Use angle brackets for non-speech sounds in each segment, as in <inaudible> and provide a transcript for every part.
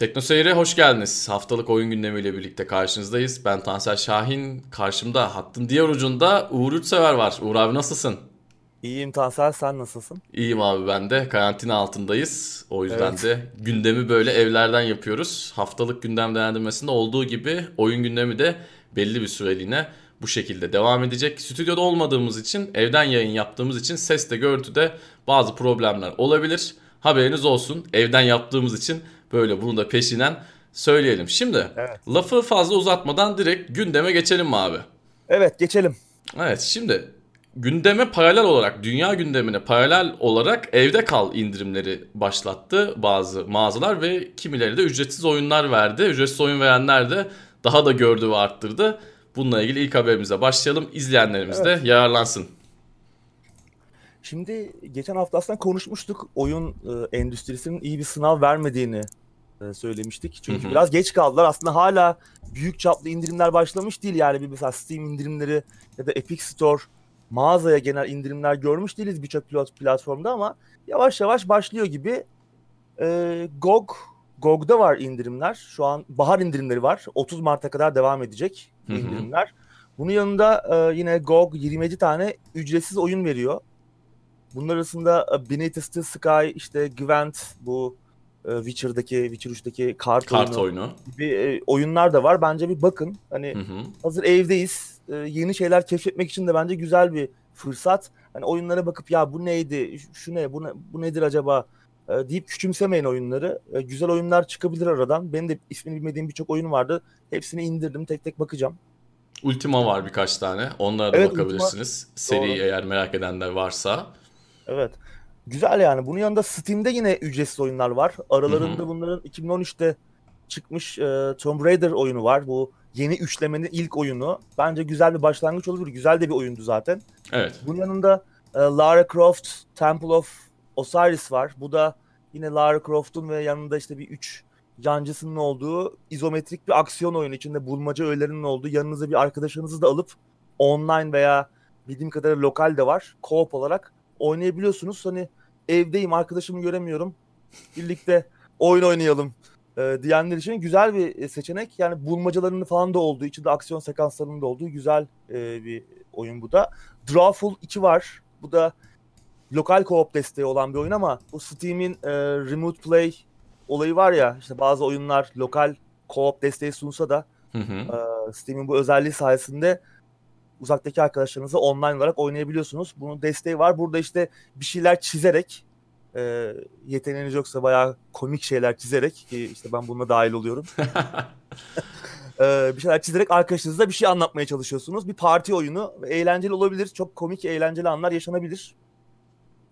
Tekno Seyir'e hoş geldiniz. Haftalık oyun gündemiyle birlikte karşınızdayız. Ben Tansel Şahin. Karşımda hattın diğer ucunda Uğur Üçsever var. Uğur abi nasılsın? İyiyim Tansel sen nasılsın? İyiyim abi ben de. Karantina altındayız. O yüzden evet. de gündemi böyle evlerden yapıyoruz. Haftalık gündem değerlendirmesinde olduğu gibi oyun gündemi de belli bir süreliğine bu şekilde devam edecek. Stüdyoda olmadığımız için, evden yayın yaptığımız için seste, görüntüde bazı problemler olabilir. Haberiniz olsun. Evden yaptığımız için böyle bunu da peşinen söyleyelim. Şimdi evet. lafı fazla uzatmadan direkt gündeme geçelim mi abi? Evet geçelim. Evet şimdi gündeme paralel olarak dünya gündemine paralel olarak evde kal indirimleri başlattı bazı mağazalar ve kimileri de ücretsiz oyunlar verdi. Ücretsiz oyun verenler de daha da gördü ve arttırdı. Bununla ilgili ilk haberimize başlayalım. İzleyenlerimiz evet. de yararlansın. Şimdi geçen hafta aslında konuşmuştuk. Oyun e, endüstrisinin iyi bir sınav vermediğini söylemiştik. Çünkü biraz geç kaldılar. Aslında hala büyük çaplı indirimler başlamış değil. Yani bir mesela Steam indirimleri ya da Epic Store mağazaya genel indirimler görmüş değiliz birçok platformda ama yavaş yavaş başlıyor gibi. E, GOG GOG'da var indirimler. Şu an bahar indirimleri var. 30 Mart'a kadar devam edecek indirimler. Bunun yanında e, yine GOG 27 tane ücretsiz oyun veriyor. Bunlar arasında e, Beneath the Sky, işte Gwent, bu e, Witcher'daki, Witcher 3'teki kart, kart oyunu, oyunu gibi e, oyunlar da var. Bence bir bakın. Hani hı hı. hazır evdeyiz. Yeni şeyler keşfetmek için de bence güzel bir fırsat. Hani oyunlara bakıp ya bu neydi, şu ne, bu, ne, bu nedir acaba deyip küçümsemeyin oyunları. Güzel oyunlar çıkabilir aradan. Benim de ismini bilmediğim birçok oyun vardı. Hepsini indirdim. Tek tek bakacağım. Ultima var birkaç tane. Onlara da evet, bakabilirsiniz. Ultima. Seri Doğru. eğer merak edenler varsa. Evet. Güzel yani. Bunun yanında Steam'de yine ücretsiz oyunlar var. Aralarında Hı-hı. bunların 2013'te çıkmış e, Tomb Raider oyunu var. Bu yeni üçlemenin ilk oyunu. Bence güzel bir başlangıç olabilir. Güzel de bir oyundu zaten. Evet. Bunun yanında e, Lara Croft Temple of Osiris var. Bu da yine Lara Croft'un ve yanında işte bir üç yancısının olduğu izometrik bir aksiyon oyunu içinde bulmaca öğelerinin olduğu yanınıza bir arkadaşınızı da alıp online veya bildiğim kadarıyla lokal de var. Co-op olarak oynayabiliyorsunuz. Hani evdeyim arkadaşımı göremiyorum. Birlikte oyun oynayalım e, diyenler için güzel bir e, seçenek. Yani bulmacalarının falan da olduğu, içinde aksiyon sekanslarının da olduğu güzel e, bir oyun bu da. Drawful 2 var. Bu da lokal co-op desteği olan bir oyun ama bu Steam'in e, Remote Play olayı var ya işte bazı oyunlar lokal co-op desteği sunsa da hı hı. E, Steam'in bu özelliği sayesinde uzaktaki arkadaşlarınızla online olarak oynayabiliyorsunuz. Bunun desteği var. Burada işte bir şeyler çizerek e, yeteneğiniz yoksa bayağı komik şeyler çizerek ki işte ben bununla dahil oluyorum. <laughs> e, bir şeyler çizerek arkadaşınızla bir şey anlatmaya çalışıyorsunuz. Bir parti oyunu eğlenceli olabilir. Çok komik eğlenceli anlar yaşanabilir.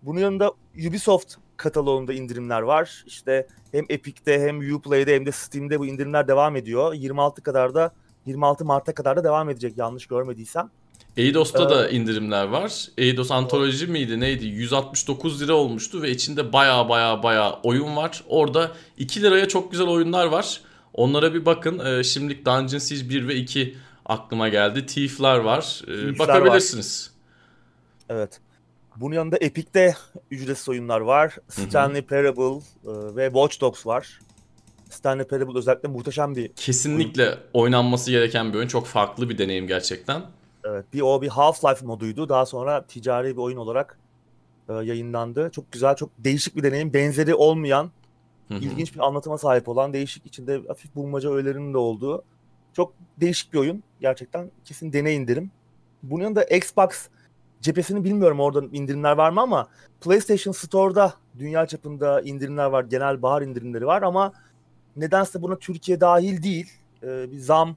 Bunun yanında Ubisoft kataloğunda indirimler var. İşte hem Epic'te hem Uplay'de hem de Steam'de bu indirimler devam ediyor. 26 kadar da 26 Mart'a kadar da devam edecek yanlış görmediysem. Eidos'ta ee, da indirimler var. Eidos Antoloji miydi neydi? 169 lira olmuştu ve içinde baya baya baya oyun var. Orada 2 liraya çok güzel oyunlar var. Onlara bir bakın. Ee, şimdilik Dungeon Siege 1 ve 2 aklıma geldi. Thief'ler var. Ee, Thief'ler bakabilirsiniz. Var. Evet. Bunun yanında Epic'te ücretsiz oyunlar var. Stanley Parable e, ve Watch Dogs var. Stanley Parable özellikle muhteşem bir Kesinlikle oyun. oynanması gereken bir oyun. Çok farklı bir deneyim gerçekten. Evet, bir o bir Half-Life moduydu. Daha sonra ticari bir oyun olarak e, yayınlandı. Çok güzel, çok değişik bir deneyim. Benzeri olmayan, Hı-hı. ilginç bir anlatıma sahip olan, değişik içinde hafif bulmaca öğelerinin de olduğu çok değişik bir oyun. Gerçekten kesin deneyin derim. Bunun yanında Xbox cephesini bilmiyorum orada indirimler var mı ama PlayStation Store'da dünya çapında indirimler var. Genel bahar indirimleri var ama nedense buna Türkiye dahil değil. Ee, bir zam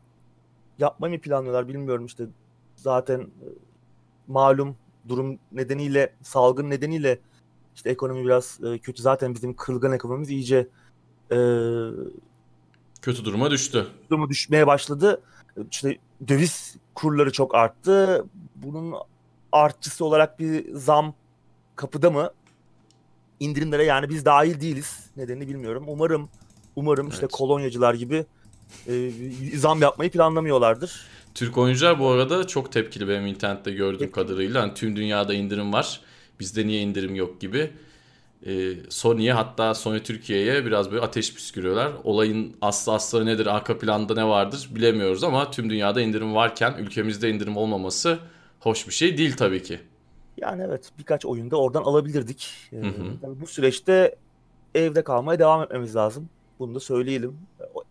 yapmayı mı planlıyorlar bilmiyorum işte zaten e, malum durum nedeniyle salgın nedeniyle işte ekonomi biraz e, kötü zaten bizim kırılgan ekonomimiz iyice e, kötü duruma düştü. Durumu düşmeye başladı. İşte döviz kurları çok arttı. Bunun artçısı olarak bir zam kapıda mı? İndirimlere yani biz dahil değiliz. Nedenini bilmiyorum. Umarım umarım evet. işte kolonyacılar gibi e, zam yapmayı planlamıyorlardır. Türk oyuncular bu arada çok tepkili benim internette gördüğüm kadarıyla. Hani tüm dünyada indirim var. Bizde niye indirim yok gibi. e, Sony'ye hatta Sony Türkiye'ye biraz böyle ateş püskürüyorlar. Olayın aslı asları nedir, arka planda ne vardır bilemiyoruz ama tüm dünyada indirim varken ülkemizde indirim olmaması hoş bir şey değil tabii ki. Yani evet birkaç oyunda oradan alabilirdik. Ee, hı hı. bu süreçte evde kalmaya devam etmemiz lazım. Bunu da söyleyelim.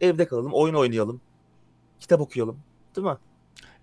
Evde kalalım, oyun oynayalım, kitap okuyalım. Değil mi?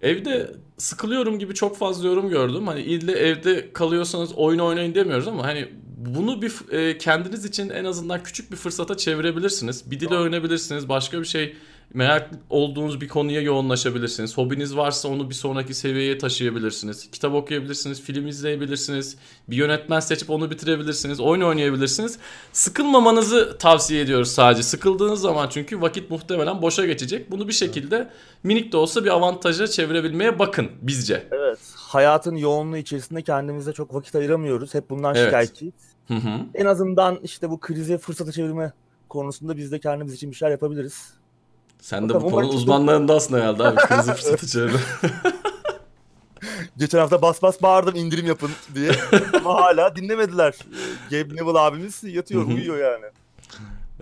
Evde sıkılıyorum gibi çok fazla yorum gördüm. Hani ille evde kalıyorsanız oyun oynayın demiyoruz ama hani bunu bir e, kendiniz için en azından küçük bir fırsata çevirebilirsiniz. Bir dil öğrenebilirsiniz. Başka bir şey merak olduğunuz bir konuya yoğunlaşabilirsiniz. Hobiniz varsa onu bir sonraki seviyeye taşıyabilirsiniz. Kitap okuyabilirsiniz, film izleyebilirsiniz. Bir yönetmen seçip onu bitirebilirsiniz. Oyun oynayabilirsiniz. Sıkılmamanızı tavsiye ediyoruz sadece. Sıkıldığınız zaman çünkü vakit muhtemelen boşa geçecek. Bunu bir şekilde minik de olsa bir avantaja çevirebilmeye bakın bizce. Evet. Hayatın yoğunluğu içerisinde kendimize çok vakit ayıramıyoruz. Hep bundan evet. şikayetçiyiz. Hı hı. En azından işte bu krizi fırsata çevirme konusunda biz de kendimiz için bir şeyler yapabiliriz. Sen de bu konu uzmanlarındasın herhalde abi. Krizi fırsatı <laughs> çevir. Geçen hafta bas bas bağırdım indirim yapın diye. Ama hala dinlemediler. Gabe Neville abimiz yatıyor, uyuyor yani.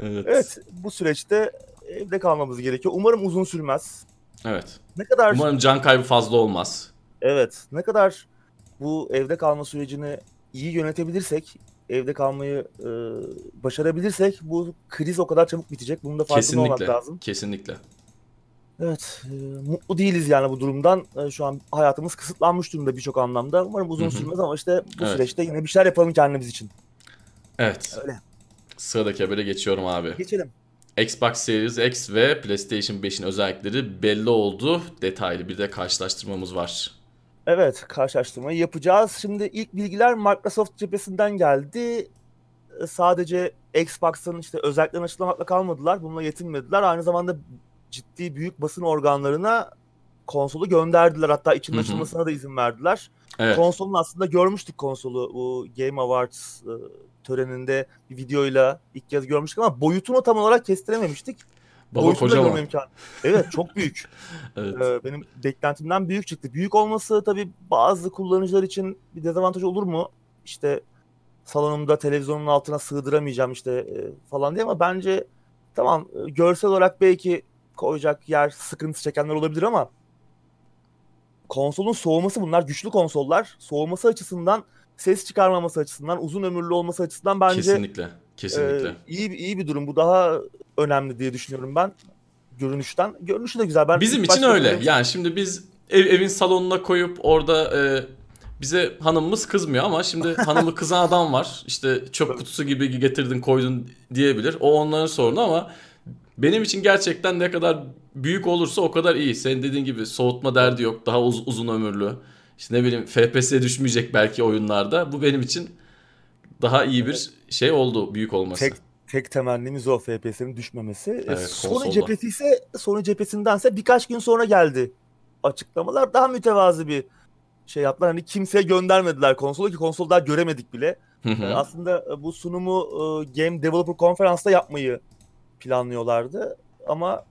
Evet. Evet, bu süreçte evde kalmamız gerekiyor. Umarım uzun sürmez. Evet. Ne kadar Umarım can kaybı fazla olmaz. Evet. Ne kadar bu evde kalma sürecini iyi yönetebilirsek evde kalmayı e, başarabilirsek bu kriz o kadar çabuk bitecek. Bunun da farkında kesinlikle, olmak lazım. Kesinlikle. Evet, e, mutlu değiliz yani bu durumdan. E, şu an hayatımız kısıtlanmış durumda birçok anlamda. Umarım uzun Hı-hı. sürmez ama işte bu evet. süreçte yine bir şeyler yapalım kendimiz için. Evet. Öyle. Sıradaki habere geçiyorum abi. Geçelim. Xbox Series X ve PlayStation 5'in özellikleri belli oldu. Detaylı bir de karşılaştırmamız var. Evet, karşılaştırmayı yapacağız. Şimdi ilk bilgiler Microsoft cephesinden geldi. Ee, sadece Xbox'ın işte özelliklerini açıklamakla kalmadılar. Bununla yetinmediler. Aynı zamanda ciddi büyük basın organlarına konsolu gönderdiler. Hatta için açılmasına da izin verdiler. Evet. Konsolun aslında görmüştük konsolu bu Game Awards e, töreninde bir videoyla ilk kez görmüştük ama boyutunu tam olarak kestirememiştik. Baba kocaman. imkan. Evet çok büyük. <laughs> evet. Ee, benim beklentimden büyük çıktı. Büyük olması tabii bazı kullanıcılar için bir dezavantaj olur mu? İşte salonumda televizyonun altına sığdıramayacağım işte e, falan diye ama bence tamam e, görsel olarak belki koyacak yer sıkıntı çekenler olabilir ama konsolun soğuması bunlar güçlü konsollar. Soğuması açısından ses çıkarmaması açısından uzun ömürlü olması açısından bence kesinlikle kesinlikle e, iyi iyi bir durum. Bu daha önemli diye düşünüyorum ben görünüşten. Görünüşü de güzel. Ben Bizim için öyle. Görünüş... Yani şimdi biz ev, evin salonuna koyup orada e, bize hanımımız kızmıyor ama şimdi <laughs> hanımı kızan adam var. İşte çöp kutusu gibi getirdin koydun diyebilir. O onların sorunu ama benim için gerçekten ne kadar büyük olursa o kadar iyi. Senin dediğin gibi soğutma derdi yok. Daha uz- uzun ömürlü. İşte ne bileyim FPS'e düşmeyecek belki oyunlarda. Bu benim için daha iyi bir şey oldu büyük olması. Tek tek temennimiz o FPS'nin düşmemesi. E, evet, Sony cephesi ise Sony cephesindense birkaç gün sonra geldi açıklamalar. Daha mütevazı bir şey yaptılar. Hani kimseye göndermediler konsolu ki konsol daha göremedik bile. Hı hı. Yani aslında e, bu sunumu e, Game Developer Konferans'ta yapmayı planlıyorlardı. Ama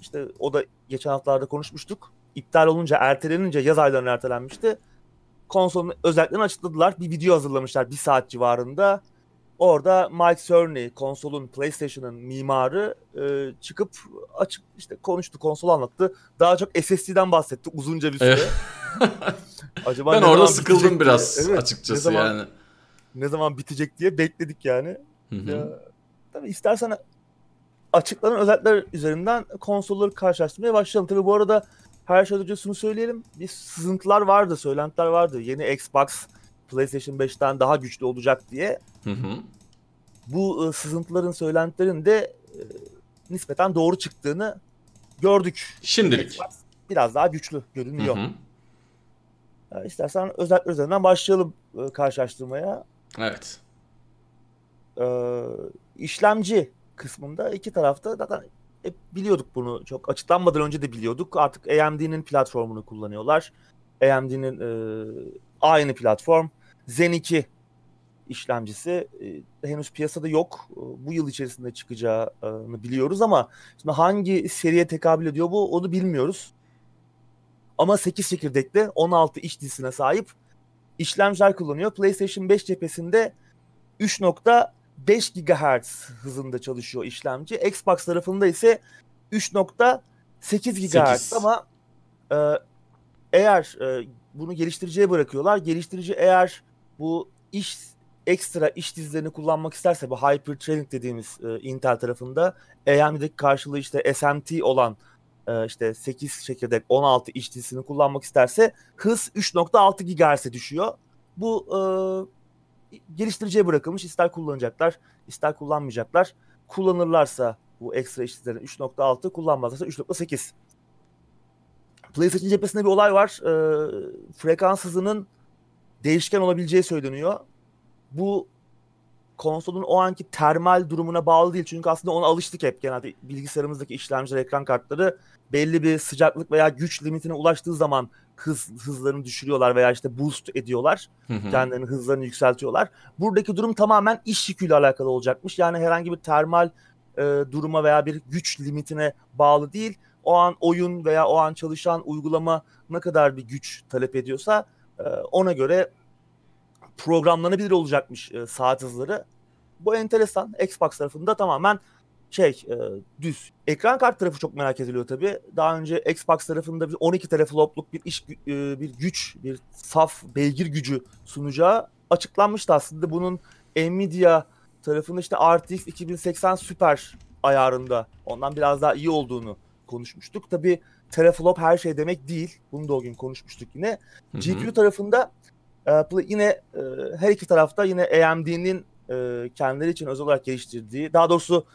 işte o da geçen haftalarda konuşmuştuk. İptal olunca, ertelenince yaz aylarına ertelenmişti. Konsolun özelliklerini açıkladılar. Bir video hazırlamışlar bir saat civarında. Orada Mike Cerny, konsolun PlayStation'ın mimarı e, çıkıp açık işte konuştu, konsol anlattı. Daha çok SSD'den bahsetti uzunca bir süre. <laughs> Acaba ben orada sıkıldım biraz evet, açıkçası ne zaman, yani. Ne zaman bitecek diye bekledik yani. Ya, tabii istersen açıklanan özellikler üzerinden konsolları karşılaştırmaya başlayalım. Tabii bu arada her şeyden önce şunu söyleyelim. Bir sızıntılar vardı, söylentiler vardı. Yeni Xbox PlayStation 5'ten daha güçlü olacak diye. Hı hı. Bu e, sızıntıların, söylentilerin de e, nispeten doğru çıktığını gördük. Şimdilik. Xbox biraz daha güçlü görünüyor. Hı hı. Yani istersen özellikler üzerinden başlayalım e, karşılaştırmaya. Evet. Ee, işlemci kısmında iki tarafta zaten hep biliyorduk bunu. Çok açıklanmadan önce de biliyorduk. Artık AMD'nin platformunu kullanıyorlar. AMD'nin e, aynı platform. Zen 2 işlemcisi e, henüz piyasada yok. E, bu yıl içerisinde çıkacağını biliyoruz ama şimdi hangi seriye tekabül ediyor bu onu bilmiyoruz. Ama 8 çekirdekli 16 iş dizisine sahip işlemciler kullanıyor. PlayStation 5 cephesinde 3.5 GHz hızında çalışıyor işlemci. Xbox tarafında ise 3.8 GHz ama e, eğer e, bunu geliştiriciye bırakıyorlar. Geliştirici eğer bu iş ekstra iş dizilerini kullanmak isterse bu Hyper Training dediğimiz e, Intel tarafında AMD'deki karşılığı işte SMT olan e, işte 8 çekirdek 16 iş dizisini kullanmak isterse hız 3.6 GHz'e düşüyor. Bu e, geliştiriciye bırakılmış. İster kullanacaklar, ister kullanmayacaklar. Kullanırlarsa bu ekstra iş dizilerini 3.6, kullanmazlarsa 3.8. PlayStation cephesinde bir olay var. E, frekans hızının değişken olabileceği söyleniyor. Bu konsolun o anki termal durumuna bağlı değil. Çünkü aslında ona alıştık hep genelde bilgisayarımızdaki işlemciler, ekran kartları belli bir sıcaklık veya güç limitine ulaştığı zaman hız hızlarını düşürüyorlar veya işte boost ediyorlar. Hı hı. Kendilerinin hızlarını yükseltiyorlar. Buradaki durum tamamen iş yüküyle alakalı olacakmış. Yani herhangi bir termal e, duruma veya bir güç limitine bağlı değil. O an oyun veya o an çalışan uygulama ne kadar bir güç talep ediyorsa e, ona göre programlanabilir olacakmış e, saat hızları. Bu enteresan. Xbox tarafında tamamen şey e, düz. Ekran kart tarafı çok merak ediliyor tabii. Daha önce Xbox tarafında bir 12 teraflopluk bir iş bir güç, bir saf beygir gücü sunacağı açıklanmıştı aslında. Bunun Nvidia tarafında işte RTX 2080 Super ayarında ondan biraz daha iyi olduğunu konuşmuştuk. Tabii teraflop her şey demek değil. Bunu da o gün konuşmuştuk yine. Hı hı. GPU tarafında e, yine e, her iki tarafta yine AMD'nin e, kendileri için özel olarak geliştirdiği, daha doğrusu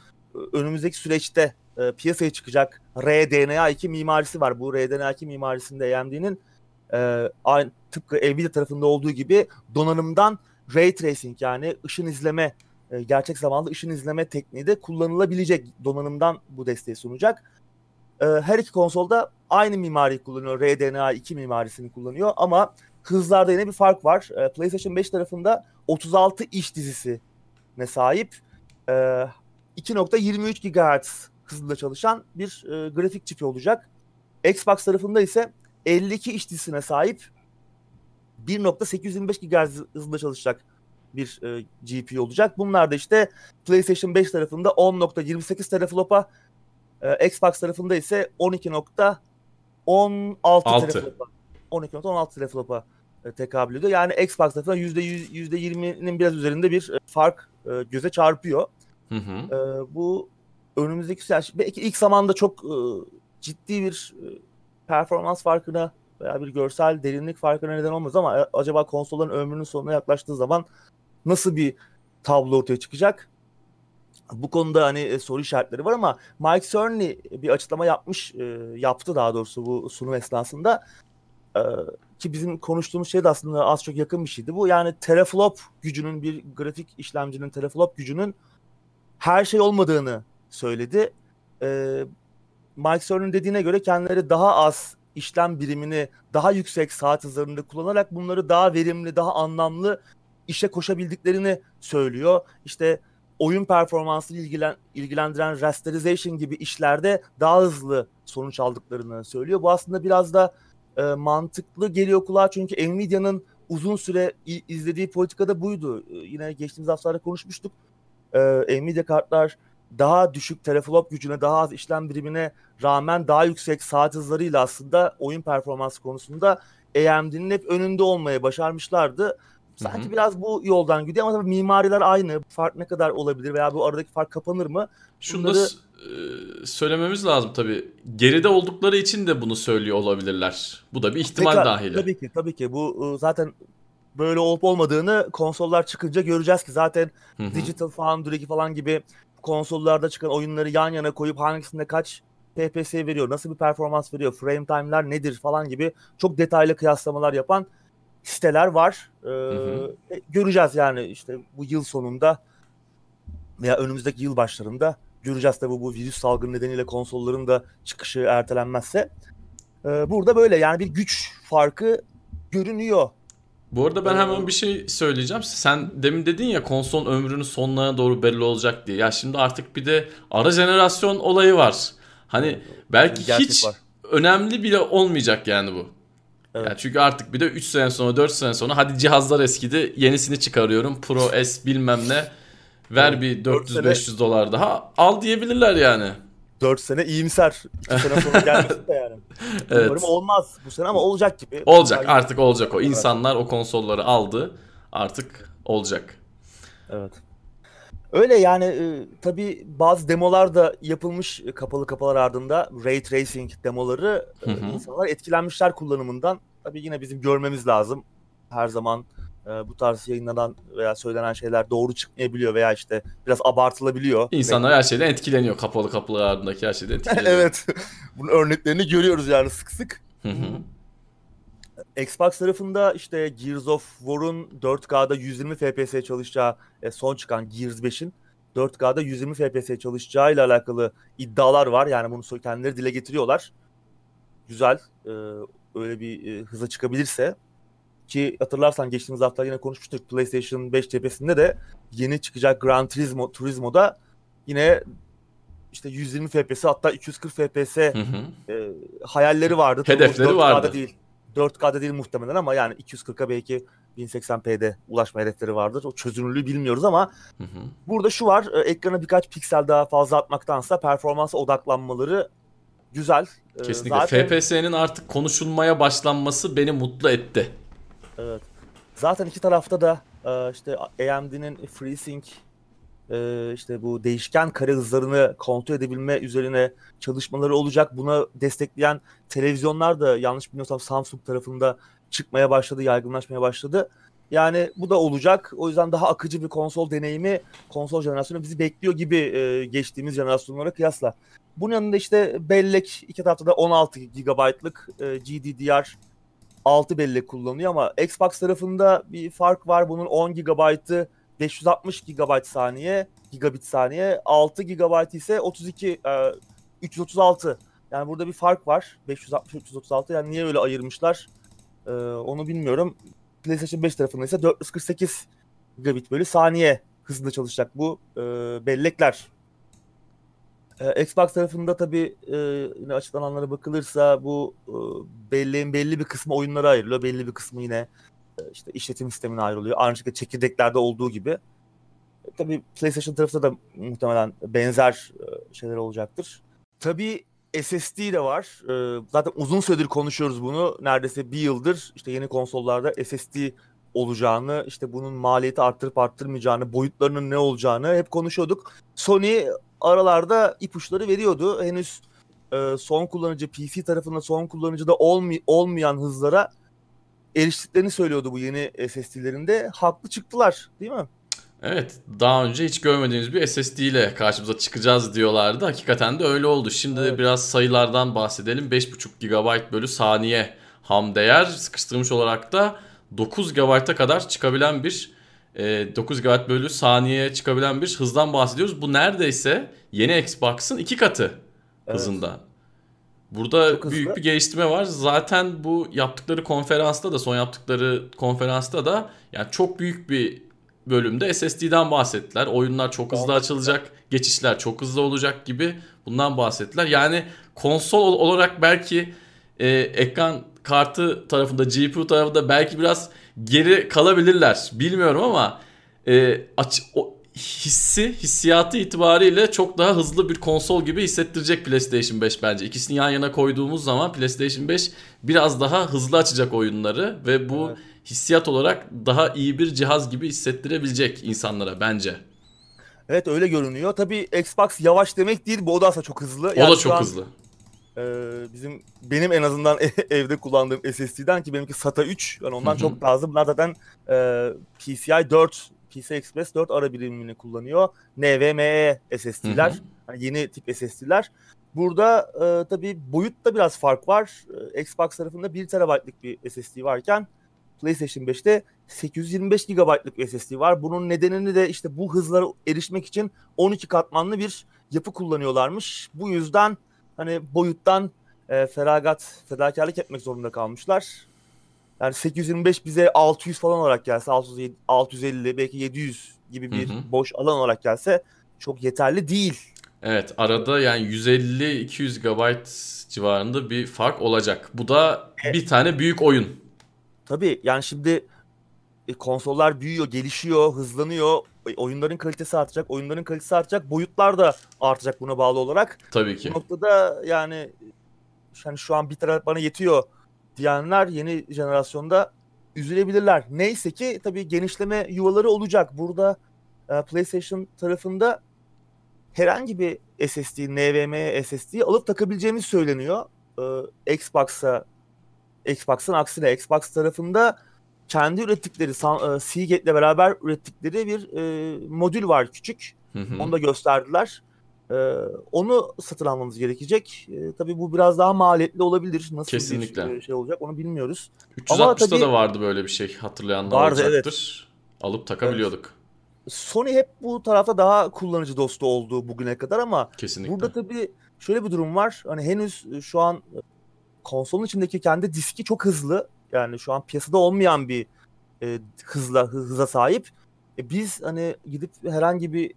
önümüzdeki süreçte piyasaya çıkacak RDNA2 mimarisi var. Bu RDNA2 mimarisinde AMD'nin aynı tıpkı Nvidia tarafında olduğu gibi donanımdan ray tracing yani ışın izleme gerçek zamanlı ışın izleme tekniği de kullanılabilecek donanımdan bu desteği sunacak. E, her iki konsolda aynı mimari kullanıyor. RDNA2 mimarisini kullanıyor ama hızlarda yine bir fark var. E, PlayStation 5 tarafında 36 iş dizisi ne sahip. E, 2.23 GHz hızında çalışan bir e, grafik çipi olacak. Xbox tarafında ise 52 iş dizisine sahip 1.825 GHz hızında çalışacak bir e, GPU olacak. Bunlar da işte PlayStation 5 tarafında 10.28 teraflopa, e, Xbox tarafında ise 12.16 teraflopa. 12.16 teraflopa tekabül ediyor. Yani Xbox tarafından %100, %20'nin biraz üzerinde bir e, fark e, göze çarpıyor. Hı hı. E, bu önümüzdeki yani belki ilk zamanda çok e, ciddi bir e, performans farkına veya bir görsel derinlik farkına neden olmaz ama e, acaba konsolların ömrünün sonuna yaklaştığı zaman nasıl bir tablo ortaya çıkacak? Bu konuda hani e, soru işaretleri var ama Mike Cerny bir açıklama yapmış, e, yaptı daha doğrusu bu sunum esnasında. E, ki bizim konuştuğumuz şey de aslında az çok yakın bir şeydi. Bu yani teraflop gücünün bir grafik işlemcinin teraflop gücünün her şey olmadığını söyledi. Mike Cerny'nin dediğine göre kendileri daha az işlem birimini daha yüksek saat hızlarında kullanarak bunları daha verimli, daha anlamlı işe koşabildiklerini söylüyor. İşte oyun performansını ilgilen, ilgilendiren rasterization gibi işlerde daha hızlı sonuç aldıklarını söylüyor. Bu aslında biraz da e, mantıklı geliyor kulağa çünkü Nvidia'nın uzun süre izlediği politikada buydu. E, yine geçtiğimiz haftalarda konuşmuştuk. E, Nvidia kartlar daha düşük teraflop gücüne, daha az işlem birimine rağmen daha yüksek saat hızlarıyla aslında oyun performansı konusunda AMD'nin hep önünde olmaya başarmışlardı. Sanki Hı-hı. biraz bu yoldan gidiyor ama tabii mimariler aynı. Fark ne kadar olabilir veya bu aradaki fark kapanır mı? Şunu Bunları... da e, söylememiz lazım tabii. Geride oldukları için de bunu söylüyor olabilirler. Bu da bir ihtimal Tekrar, dahili. Tabii ki tabii ki. Bu e, zaten böyle olup olmadığını konsollar çıkınca göreceğiz ki zaten Hı-hı. Digital Foundry falan gibi konsollarda çıkan oyunları yan yana koyup hangisinde kaç FPS veriyor, nasıl bir performans veriyor, frame time'lar nedir falan gibi çok detaylı kıyaslamalar yapan siteler var. Ee, hı hı. E, göreceğiz yani işte bu yıl sonunda veya önümüzdeki yıl başlarında göreceğiz tabii bu virüs salgını nedeniyle konsolların da çıkışı ertelenmezse. Ee, burada böyle yani bir güç farkı görünüyor bu arada ben hemen bir şey söyleyeceğim. Sen demin dedin ya konsolun ömrünün sonuna doğru belli olacak diye. Ya şimdi artık bir de ara jenerasyon olayı var. Hani belki Gerçek hiç var. önemli bile olmayacak yani bu. Evet. Yani çünkü artık bir de 3 sene sonra 4 sene sonra hadi cihazlar eskidi yenisini çıkarıyorum Pro S bilmem ne ver evet, bir 400-500 dolar daha al diyebilirler yani. 4 sene iyimser. 2 sene sonra gelmesin de yani. <laughs> evet. Umarım olmaz bu sene ama olacak gibi. Olacak artık olacak o. İnsanlar o konsolları aldı artık olacak. Evet. Öyle yani e, tabii bazı demolar da yapılmış kapalı kapılar ardında. Ray Tracing demoları hı hı. insanlar etkilenmişler kullanımından. Tabii yine bizim görmemiz lazım. Her zaman e, bu tarz yayınlanan veya söylenen şeyler doğru çıkmayabiliyor veya işte biraz abartılabiliyor. İnsanlar her şeyden etkileniyor. Kapalı kapılar ardındaki her şeyden <laughs> etkileniyor. evet. Bunun örneklerini görüyoruz yani sık sık. Hı hı. Xbox tarafında işte Gears of War'un 4K'da 120 FPS çalışacağı e, son çıkan Gears 5'in 4K'da 120 FPS çalışacağı ile alakalı iddialar var. Yani bunu kendileri dile getiriyorlar. Güzel. E, öyle bir e, hıza çıkabilirse ki hatırlarsan geçtiğimiz hafta yine konuşmuştuk PlayStation 5 cephesinde de yeni çıkacak Gran Turismo Turismo'da yine işte 120 FPS hatta 240 FPS hı hı. E, hayalleri vardı. Hedefleri vardı. Değil. 4K'da değil muhtemelen ama yani 240'a belki 1080p'de ulaşma hedefleri vardır. O çözünürlüğü bilmiyoruz ama hı hı. burada şu var. E, ekrana birkaç piksel daha fazla atmaktansa performansa odaklanmaları güzel. E, Kesinlikle. Zaten... FPS'nin artık konuşulmaya başlanması beni mutlu etti. Evet. Zaten iki tarafta da e, işte AMD'nin FreeSync e, işte bu değişken kare hızlarını kontrol edebilme üzerine çalışmaları olacak. Buna destekleyen televizyonlar da yanlış bilmiyorsam Samsung tarafında çıkmaya başladı, yaygınlaşmaya başladı. Yani bu da olacak. O yüzden daha akıcı bir konsol deneyimi, konsol jenerasyonu bizi bekliyor gibi e, geçtiğimiz jenerasyonlara kıyasla. Bunun yanında işte bellek iki tarafta da 16 GB'lık e, GDDR 6 bellek kullanılıyor ama Xbox tarafında bir fark var. Bunun 10 GB'ı 560 GB saniye, gigabit saniye, 6 GB ise 32 e, 336. Yani burada bir fark var. 560 336 yani niye öyle ayırmışlar? E, onu bilmiyorum. PlayStation 5 tarafında ise 448 gigabit bölü saniye hızında çalışacak bu e, bellekler. E, Xbox tarafında tabii e, yine açıklananlara bakılırsa bu e, belleğin belli bir kısmı oyunlara ayrılıyor. Belli bir kısmı yine işte işletim sistemine ayrılıyor. Aynı şekilde çekirdeklerde olduğu gibi. E, tabii PlayStation tarafında da muhtemelen benzer e, şeyler olacaktır. Tabii SSD de var. E, zaten uzun süredir konuşuyoruz bunu. Neredeyse bir yıldır işte yeni konsollarda SSD olacağını, işte bunun maliyeti arttırıp arttırmayacağını, boyutlarının ne olacağını hep konuşuyorduk. Sony aralarda ipuçları veriyordu. Henüz son kullanıcı PC tarafında son kullanıcıda olmay- olmayan hızlara eriştiklerini söylüyordu bu yeni SSD'lerinde. Haklı çıktılar değil mi? Evet daha önce hiç görmediğimiz bir SSD ile karşımıza çıkacağız diyorlardı. Hakikaten de öyle oldu. Şimdi evet. biraz sayılardan bahsedelim. 5.5 GB bölü saniye ham değer sıkıştırmış olarak da 9 GB'a kadar çıkabilen bir 9 e, GB bölü saniye çıkabilen bir hızdan bahsediyoruz. Bu neredeyse yeni Xbox'ın iki katı evet. hızından. Burada büyük bir geliştirme var. Zaten bu yaptıkları konferansta da son yaptıkları konferansta da yani çok büyük bir bölümde SSD'den bahsettiler. Oyunlar çok hızlı açılacak, geçişler çok hızlı olacak gibi bundan bahsettiler. Yani konsol olarak belki e, ekran kartı tarafında, GPU tarafında belki biraz geri kalabilirler. Bilmiyorum ama e, aç, o, hissi, hissiyatı itibariyle çok daha hızlı bir konsol gibi hissettirecek PlayStation 5 bence. İkisini yan yana koyduğumuz zaman PlayStation 5 biraz daha hızlı açacak oyunları ve bu evet. hissiyat olarak daha iyi bir cihaz gibi hissettirebilecek insanlara bence. Evet öyle görünüyor. Tabii Xbox yavaş demek değil. Bu o da aslında çok hızlı. Yani o da çok an, hızlı. E, bizim benim en azından <laughs> evde kullandığım SSD'den ki benimki SATA 3. Yani ondan çok hızlı. Bunlar zaten e, PCI 4 PCI Express 4 ara birimini kullanıyor. NVMe SSD'ler. Yani yeni tip SSD'ler. Burada e, tabii boyutta biraz fark var. E, Xbox tarafında 1 TB'lık bir SSD varken PlayStation 5'te 825 GB'lık SSD var. Bunun nedenini de işte bu hızlara erişmek için 12 katmanlı bir yapı kullanıyorlarmış. Bu yüzden hani boyuttan e, feragat, fedakarlık etmek zorunda kalmışlar. Yani 825 bize 600 falan olarak gelse 600, 650 belki 700 gibi bir hı hı. boş alan olarak gelse çok yeterli değil. Evet arada yani 150-200 GB civarında bir fark olacak. Bu da bir tane büyük oyun. Tabii yani şimdi e, konsollar büyüyor, gelişiyor, hızlanıyor. E, Oyunların kalitesi artacak, oyunların kalitesi artacak, boyutlar da artacak buna bağlı olarak. Tabii ki. Bu noktada yani yani şu an bir taraf bana yetiyor diyenler yeni jenerasyonda üzülebilirler. Neyse ki tabii genişleme yuvaları olacak. Burada e, PlayStation tarafında herhangi bir SSD, NVMe SSD alıp takabileceğimiz söyleniyor. E, Xbox'a Xbox'ın aksine Xbox tarafında kendi ürettikleri e, Seagate'le beraber ürettikleri bir e, modül var küçük. Hı hı. Onu da gösterdiler. Ee, onu satın almamız gerekecek. Ee, tabii bu biraz daha maliyetli olabilir. Nasıl Kesinlikle. bir e, şey olacak onu bilmiyoruz. 360'da tabii- da vardı böyle bir şey. Hatırlayanlar Vardı, olacaktır. Alıp takabiliyorduk. Sony hep bu tarafta daha kullanıcı dostu oldu bugüne kadar ama Kesinlikle. burada tabii şöyle bir durum var. Hani henüz e, şu an e, konsolun içindeki kendi diski çok hızlı. Yani şu an piyasada olmayan bir e, hızla hı- hıza sahip. E, biz hani gidip herhangi bir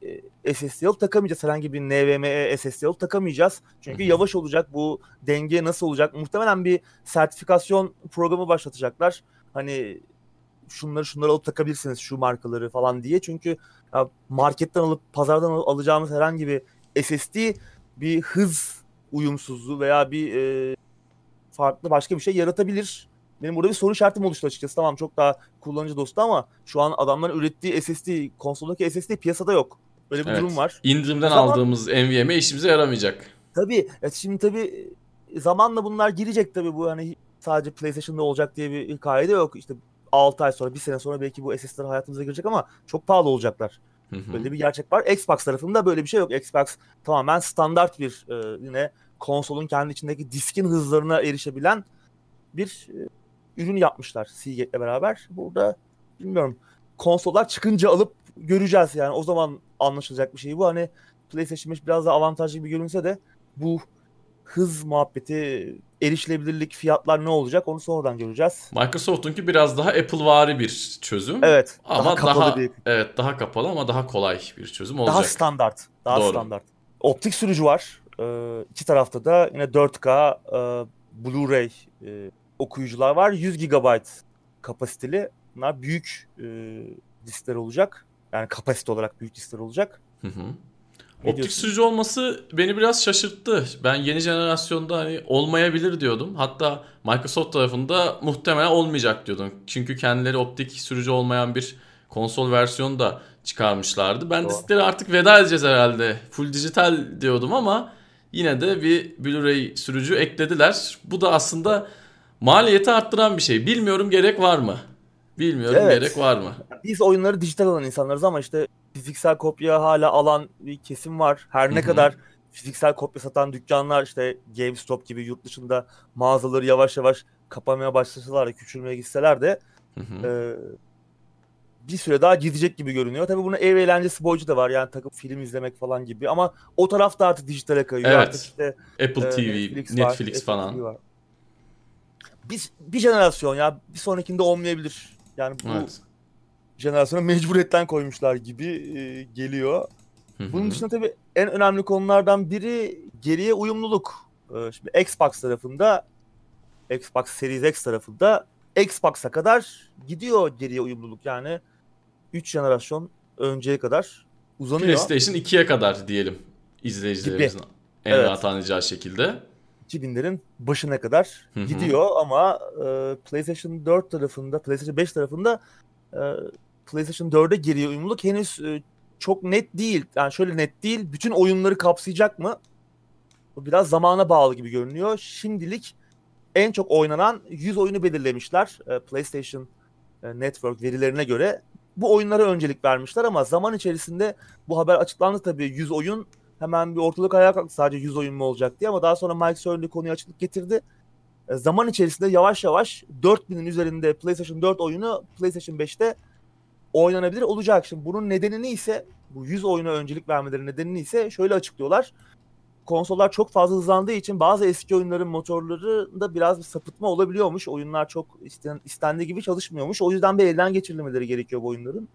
e, SSD alıp takamayacağız. Herhangi bir NVMe SSD alıp takamayacağız. Çünkü Hı hı. yavaş olacak. Bu denge nasıl olacak? Muhtemelen bir sertifikasyon programı başlatacaklar. Hani şunları şunları alıp takabilirsiniz şu markaları falan diye. Çünkü ya marketten alıp pazardan alıp alacağımız herhangi bir SSD bir hız uyumsuzluğu veya bir e, farklı başka bir şey yaratabilir. Benim burada bir soru işaretim oluştu açıkçası. Tamam çok daha kullanıcı dostu ama şu an adamların ürettiği SSD, konsoldaki SSD piyasada yok. Böyle bir Evet. durum var. İndirimden zaman- aldığımız NVMe işimize yaramayacak. Tabii ya şimdi tabii zamanla bunlar girecek tabii bu hani sadece PlayStation'da olacak diye bir kaide yok. İşte 6 ay sonra, bir sene sonra belki bu SSD'ler hayatımıza girecek ama çok pahalı olacaklar. Hı hı. Böyle bir gerçek var. Xbox tarafında böyle bir şey yok. Xbox tamamen standart bir e, yine konsolun kendi içindeki diskin hızlarına erişebilen bir e, ürün yapmışlar Seagate'le beraber. Burada bilmiyorum konsollar çıkınca alıp göreceğiz yani o zaman anlaşılacak bir şey bu. Hani PlayStation 5 biraz daha avantajlı gibi görünse de bu hız muhabbeti, erişilebilirlik, fiyatlar ne olacak onu sonradan göreceğiz. Microsoft'unki biraz daha Apple'vari bir çözüm. Evet. Ama daha kapalı daha bir evet daha kapalı ama daha kolay bir çözüm olacak. Daha standart. Daha Doğru. standart. Optik sürücü var. Ee, iki tarafta da yine 4K e, Blu-ray e, okuyucular var. 100 GB kapasiteli. Bunlar büyük e, diskler olacak. Yani kapasite olarak büyük diskler olacak. Hı hı. Ne Optik diyorsun? sürücü olması beni biraz şaşırttı. Ben yeni jenerasyonda hani olmayabilir diyordum. Hatta Microsoft tarafında muhtemelen olmayacak diyordum. Çünkü kendileri optik sürücü olmayan bir konsol versiyonu da çıkarmışlardı. Ben Doğru. disklere artık veda edeceğiz herhalde. Full dijital diyordum ama yine de bir Blu-ray sürücü eklediler. Bu da aslında maliyeti arttıran bir şey. Bilmiyorum gerek var mı? Bilmiyorum Evet. gerek var mı? Biz oyunları dijital alan insanlarız ama işte fiziksel kopya hala alan bir kesim var. Her ne hı. kadar fiziksel kopya satan dükkanlar işte GameStop gibi yurt dışında mağazaları yavaş yavaş kapanmaya başlasalar da küçülmeye gitseler de. Ee, bir süre daha gidecek gibi görünüyor. Tabii bunun ev eğlencesi boyutu da var. Yani takıp film izlemek falan gibi. Ama o taraf da artık dijitale kayıyor. Evet. Artık işte Apple e, TV, Netflix, Netflix, var, falan. TV var. Bir, bir jenerasyon ya. Bir sonrakinde olmayabilir. Yani bu Evet. jenerasyona mecburiyetten koymuşlar gibi e, geliyor. Bunun dışında tabii en önemli konulardan biri geriye uyumluluk. Ee, Şimdi Xbox tarafında, Xbox Series X tarafında Xbox'a kadar gidiyor geriye uyumluluk. Yani 3 jenerasyon önceye kadar uzanıyor. PlayStation 2'ye kadar diyelim izleyicilerimizin en Evet. rahat anlayacağı şekilde. 2000'lerin başına kadar Hı hı. gidiyor ama e, PlayStation 4 tarafında, PlayStation 5 tarafında e, PlayStation 4'e geriye uyumluluk henüz e, çok net değil. Yani şöyle net değil. Bütün oyunları kapsayacak mı? Bu biraz zamana bağlı gibi görünüyor. Şimdilik en çok oynanan 100 oyunu belirlemişler e, PlayStation e, Network verilerine göre. Bu oyunlara öncelik vermişler ama zaman içerisinde bu haber açıklandı tabii 100 oyun hemen bir ortalık ayağa kalktı sadece 100 oyun mu olacak diye ama daha sonra Mike Cerny konuya açıklık getirdi. E, zaman içerisinde yavaş yavaş 4000'in üzerinde PlayStation 4 oyunu PlayStation 5'te oynanabilir olacak. Şimdi bunun nedenini ise bu 100 oyuna öncelik vermeleri nedenini ise şöyle açıklıyorlar. Konsollar çok fazla hızlandığı için bazı eski oyunların motorlarında biraz bir sapıtma olabiliyormuş. Oyunlar çok isten- istendiği gibi çalışmıyormuş. O yüzden bir elden geçirilmeleri gerekiyor bu oyunların.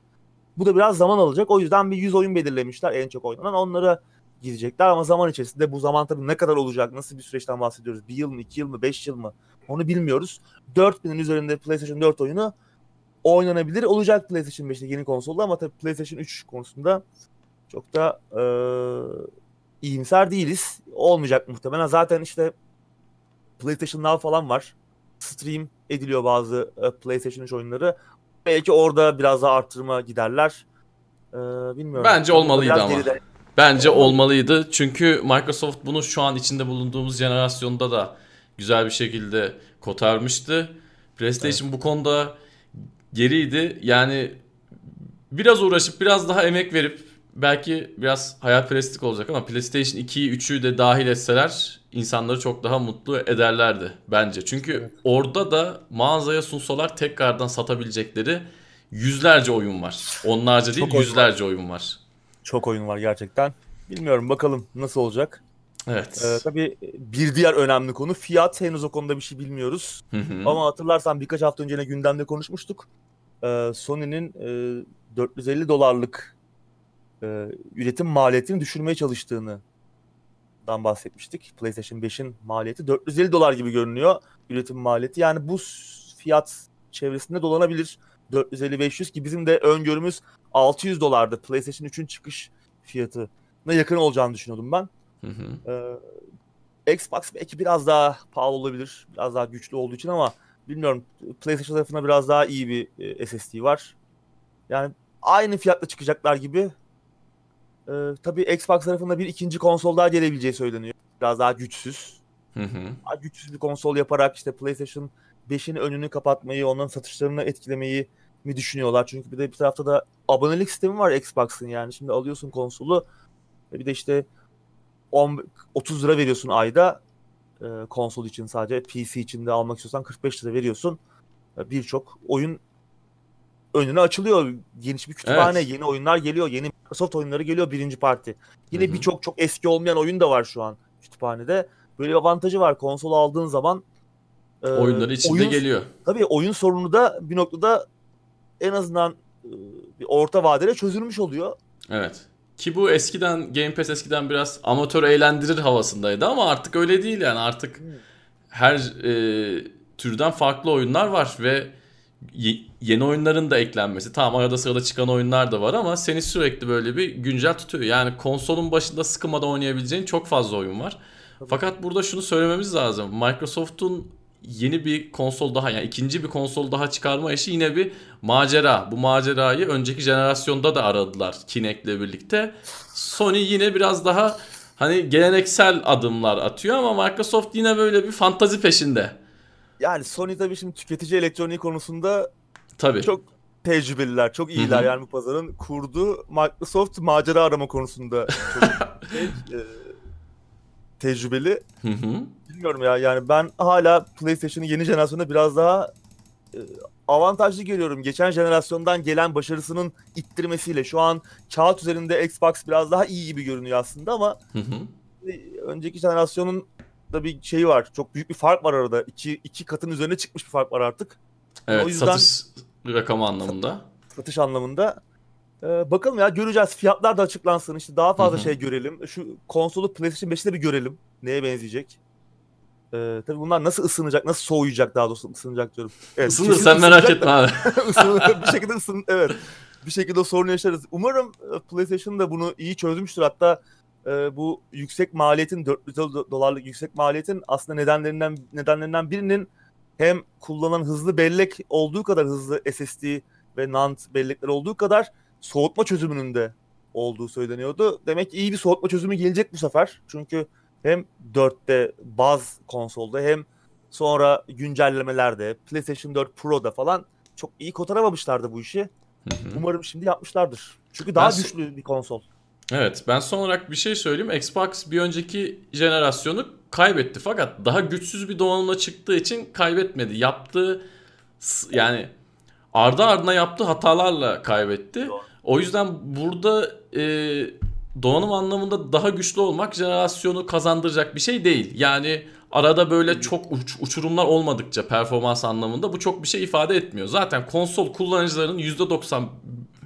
Bu da biraz zaman alacak. O yüzden bir 100 oyun belirlemişler en çok oynanan. Onlara gidecekler ama zaman içerisinde bu zaman tabii ne kadar olacak, nasıl bir süreçten bahsediyoruz? Bir yıl mı, iki yıl mı, beş yıl mı? Onu bilmiyoruz. 4000'in üzerinde PlayStation 4 oyunu oynanabilir olacak PlayStation 5'te yeni konsolda ama tabii PlayStation 3 konusunda çok da e, iyimser değiliz. Olmayacak muhtemelen. Zaten işte PlayStation Now falan var. Stream ediliyor bazı e, PlayStation 3 oyunları. Belki orada biraz daha arttırma giderler. E, bilmiyorum. Bence olmalıydı Biraz ama. geride. Bence olmalıydı. Çünkü Microsoft bunu şu an içinde bulunduğumuz jenerasyonda da güzel bir şekilde kotarmıştı. PlayStation bu konuda geriydi. Yani biraz uğraşıp biraz daha emek verip belki biraz hayalperestlik olacak ama PlayStation 2'yi 3'ü de dahil etseler insanları çok daha mutlu ederlerdi bence. Çünkü Evet. orada da mağazaya sunsalar tekrardan satabilecekleri yüzlerce oyun var. Onlarca değil Çok oyun var. yüzlerce oyun var. Çok oyun var gerçekten. Bilmiyorum bakalım nasıl olacak. Evet. Ee, tabii bir diğer önemli konu fiyat. Henüz o konuda bir şey bilmiyoruz. Hı hı. Ama hatırlarsan birkaç hafta önce gündemde konuşmuştuk. Ee, Sony'nin e, 450 dolarlık e, üretim maliyetini düşürmeye çalıştığını dan bahsetmiştik. PlayStation 5'in maliyeti 450 dolar gibi görünüyor üretim maliyeti. Yani bu fiyat çevresinde dolanabilir. 450-500 ki bizim de öngörümüz 600 dolardı. PlayStation 3'ün çıkış fiyatına yakın olacağını düşünüyordum ben. Hı hı. Ee, Xbox belki biraz daha pahalı olabilir. Biraz daha güçlü olduğu için ama bilmiyorum. PlayStation tarafında biraz daha iyi bir e, SSD var. Yani aynı fiyatla çıkacaklar gibi. Ee, tabii Xbox tarafında bir ikinci konsol daha gelebileceği söyleniyor. Biraz daha güçsüz. Hı hı. Daha güçsüz bir konsol yaparak işte PlayStation 5'in önünü kapatmayı, onların satışlarını etkilemeyi mi düşünüyorlar? Çünkü bir de bir tarafta da abonelik sistemi var Xbox'ın yani. Şimdi alıyorsun konsolu bir de işte 10, 30 lira veriyorsun ayda e, konsol için sadece. PC için de almak istiyorsan 45 lira veriyorsun. E, Birçok oyun önüne açılıyor. Geniş bir kütüphane, Evet. yeni oyunlar geliyor. Yeni Microsoft oyunları geliyor birinci parti. Yine birçok çok eski olmayan oyun da var şu an kütüphanede. Böyle bir avantajı var. Konsol aldığın zaman e, Oyunları içinde oyun- geliyor. Tabii oyun sorunu da bir noktada en azından e, bir orta vadede çözülmüş oluyor. Evet. Ki bu eskiden Game Pass eskiden biraz amatör eğlendirir havasındaydı ama artık öyle değil yani artık her e, türden farklı oyunlar var ve ye- yeni oyunların da eklenmesi. Tamam arada sırada çıkan oyunlar da var ama seni sürekli böyle bir güncel tutuyor. Yani konsolun başında sıkılmadan oynayabileceğin çok fazla oyun var. Fakat burada şunu söylememiz lazım. Microsoft'un yeni bir konsol daha yani ikinci bir konsol daha çıkarma işi yine bir macera. Bu macerayı önceki jenerasyonda da aradılar Kinect'le birlikte. Sony yine biraz daha hani geleneksel adımlar atıyor ama Microsoft yine böyle bir fantazi peşinde. Yani Sony tabii şimdi tüketici elektroniği konusunda Tabii. çok tecrübeliler, çok iyiler yani bu pazarın kurdu. Microsoft macera arama konusunda çok şey, <laughs> e, tecrübeli. Hı hı. Bilmiyorum ya yani ben hala PlayStation'ın yeni jenerasyonda biraz daha e, avantajlı görüyorum. Geçen jenerasyondan gelen başarısının ittirmesiyle şu an kağıt üzerinde Xbox biraz daha iyi gibi görünüyor aslında ama Hı hı. e, önceki jenerasyonun da bir şeyi var. Çok büyük bir fark var arada. İki, iki katın üzerine çıkmış bir fark var artık. Evet, O yüzden- satış rakamı anlamında. Satış anlamında. Ee, bakalım ya göreceğiz. Fiyatlar da açıklansın. İşte daha fazla Hı hı. şey görelim. Şu konsolu PlayStation 5'te bir görelim. Neye benzeyecek? Ee, tabii bunlar nasıl ısınacak, nasıl soğuyacak daha doğrusu ısınacak diyorum. Evet, Isınır sen merak etme abi. <laughs> Isınır, <laughs> bir şekilde ısın, evet. Bir şekilde o sorunu yaşarız. Umarım e, PlayStation da bunu iyi çözmüştür. Hatta e, bu yüksek maliyetin 400 do- dolarlık yüksek maliyetin aslında nedenlerinden nedenlerinden birinin hem kullanılan hızlı bellek olduğu kadar hızlı SSD ve NAND bellekler olduğu kadar soğutma çözümünün de olduğu söyleniyordu. Demek ki iyi bir soğutma çözümü gelecek bu sefer. Çünkü hem 4'te baz konsolda hem sonra güncellemelerde PlayStation 4 Pro'da falan çok iyi kotaramamışlardı bu işi. Hı hı. Umarım şimdi yapmışlardır. Çünkü daha Ben güçlü bir konsol. Evet ben son olarak bir şey söyleyeyim. Xbox bir önceki jenerasyonu kaybetti. Fakat daha güçsüz bir donanımla çıktığı için kaybetmedi. Yaptığı yani ardı ardına yaptığı hatalarla kaybetti. Doğru. O yüzden burada e, donanım anlamında daha güçlü olmak jenerasyonu kazandıracak bir şey değil. Yani arada böyle çok uç- uçurumlar olmadıkça performans anlamında bu çok bir şey ifade etmiyor. Zaten konsol kullanıcılarının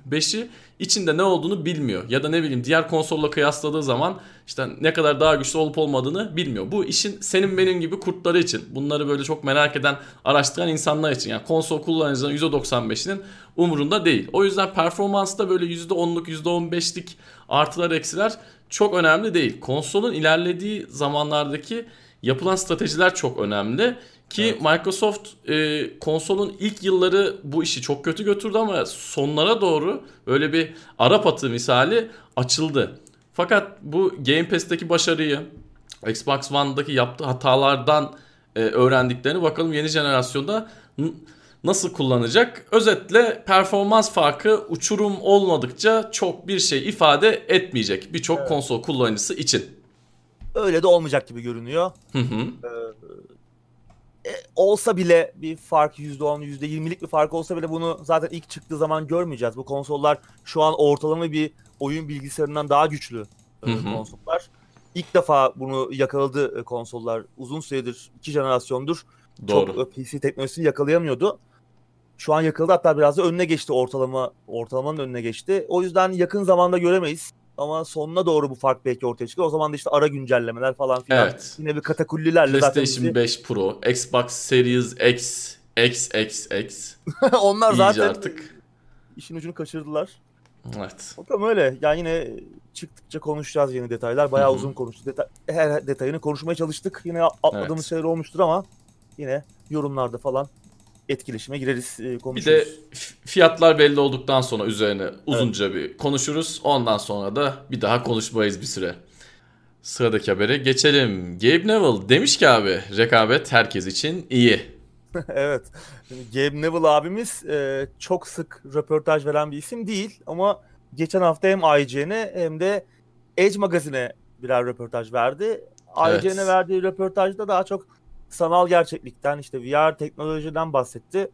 5'i içinde ne olduğunu bilmiyor. Ya da ne bileyim diğer konsolla kıyasladığı zaman işte ne kadar daha güçlü olup olmadığını bilmiyor. Bu işin senin benim gibi kurtları için. Bunları böyle çok merak eden, araştıran insanlar için. Yani konsol kullanıcıların %95'inin umurunda değil. O yüzden performansta böyle %10'luk %15'lik artılar eksiler çok önemli değil. Konsolun ilerlediği zamanlardaki yapılan stratejiler çok önemli. Ki evet. Microsoft e, konsolun ilk yılları bu işi çok kötü götürdü ama sonlara doğru böyle bir Arap atı misali açıldı. Fakat bu Game Pass'teki başarıyı Xbox One'daki yaptığı hatalardan e, öğrendiklerini bakalım yeni jenerasyonda nasıl kullanacak? Özetle performans farkı uçurum olmadıkça çok bir şey ifade etmeyecek birçok evet. konsol kullanıcısı için. Öyle de olmayacak gibi görünüyor. Hı hı. Ee, e, olsa bile bir fark %10, %20'lik bir fark olsa bile bunu zaten ilk çıktığı zaman görmeyeceğiz. Bu konsollar şu an ortalama bir oyun bilgisayarından daha güçlü e, hı hı. konsollar. İlk defa bunu yakaladı e, konsollar. Uzun süredir, iki jenerasyondur Doğru. çok PC teknolojisini yakalayamıyordu. Şu an yakaladı hatta biraz da önüne geçti ortalama ortalamanın önüne geçti. O yüzden yakın zamanda göremeyiz. Ama sonuna doğru bu fark belki ortaya çıkıyor. O zaman da işte ara güncellemeler falan filan. Evet. Yine bir katakullilerle PlayStation zaten bizi... 5 Pro, Xbox Series X, XXX. <laughs> Onlar zaten artık işin ucunu kaçırdılar. Evet. Bakalım öyle. Yani yine çıktıkça konuşacağız yeni detaylar. Bayağı Hı-hı. uzun konuştuk. Deta- her detayını konuşmaya çalıştık. Yine atladığımız evet. şeyler olmuştur ama yine yorumlarda falan etkileşime gireriz, e, konuşuruz. Bir de fiyatlar belli olduktan sonra üzerine uzunca evet. bir konuşuruz. Ondan sonra da bir daha konuşmayız bir süre. Sıradaki habere geçelim. Gabe Neville demiş ki abi rekabet herkes için iyi. <laughs> evet. Gabe Neville abimiz e, çok sık röportaj veren bir isim değil ama geçen hafta hem IGN'e hem de Edge magazine birer röportaj verdi. Evet. IGN'e verdiği röportajda daha çok sanal gerçeklikten işte VR teknolojiden bahsetti.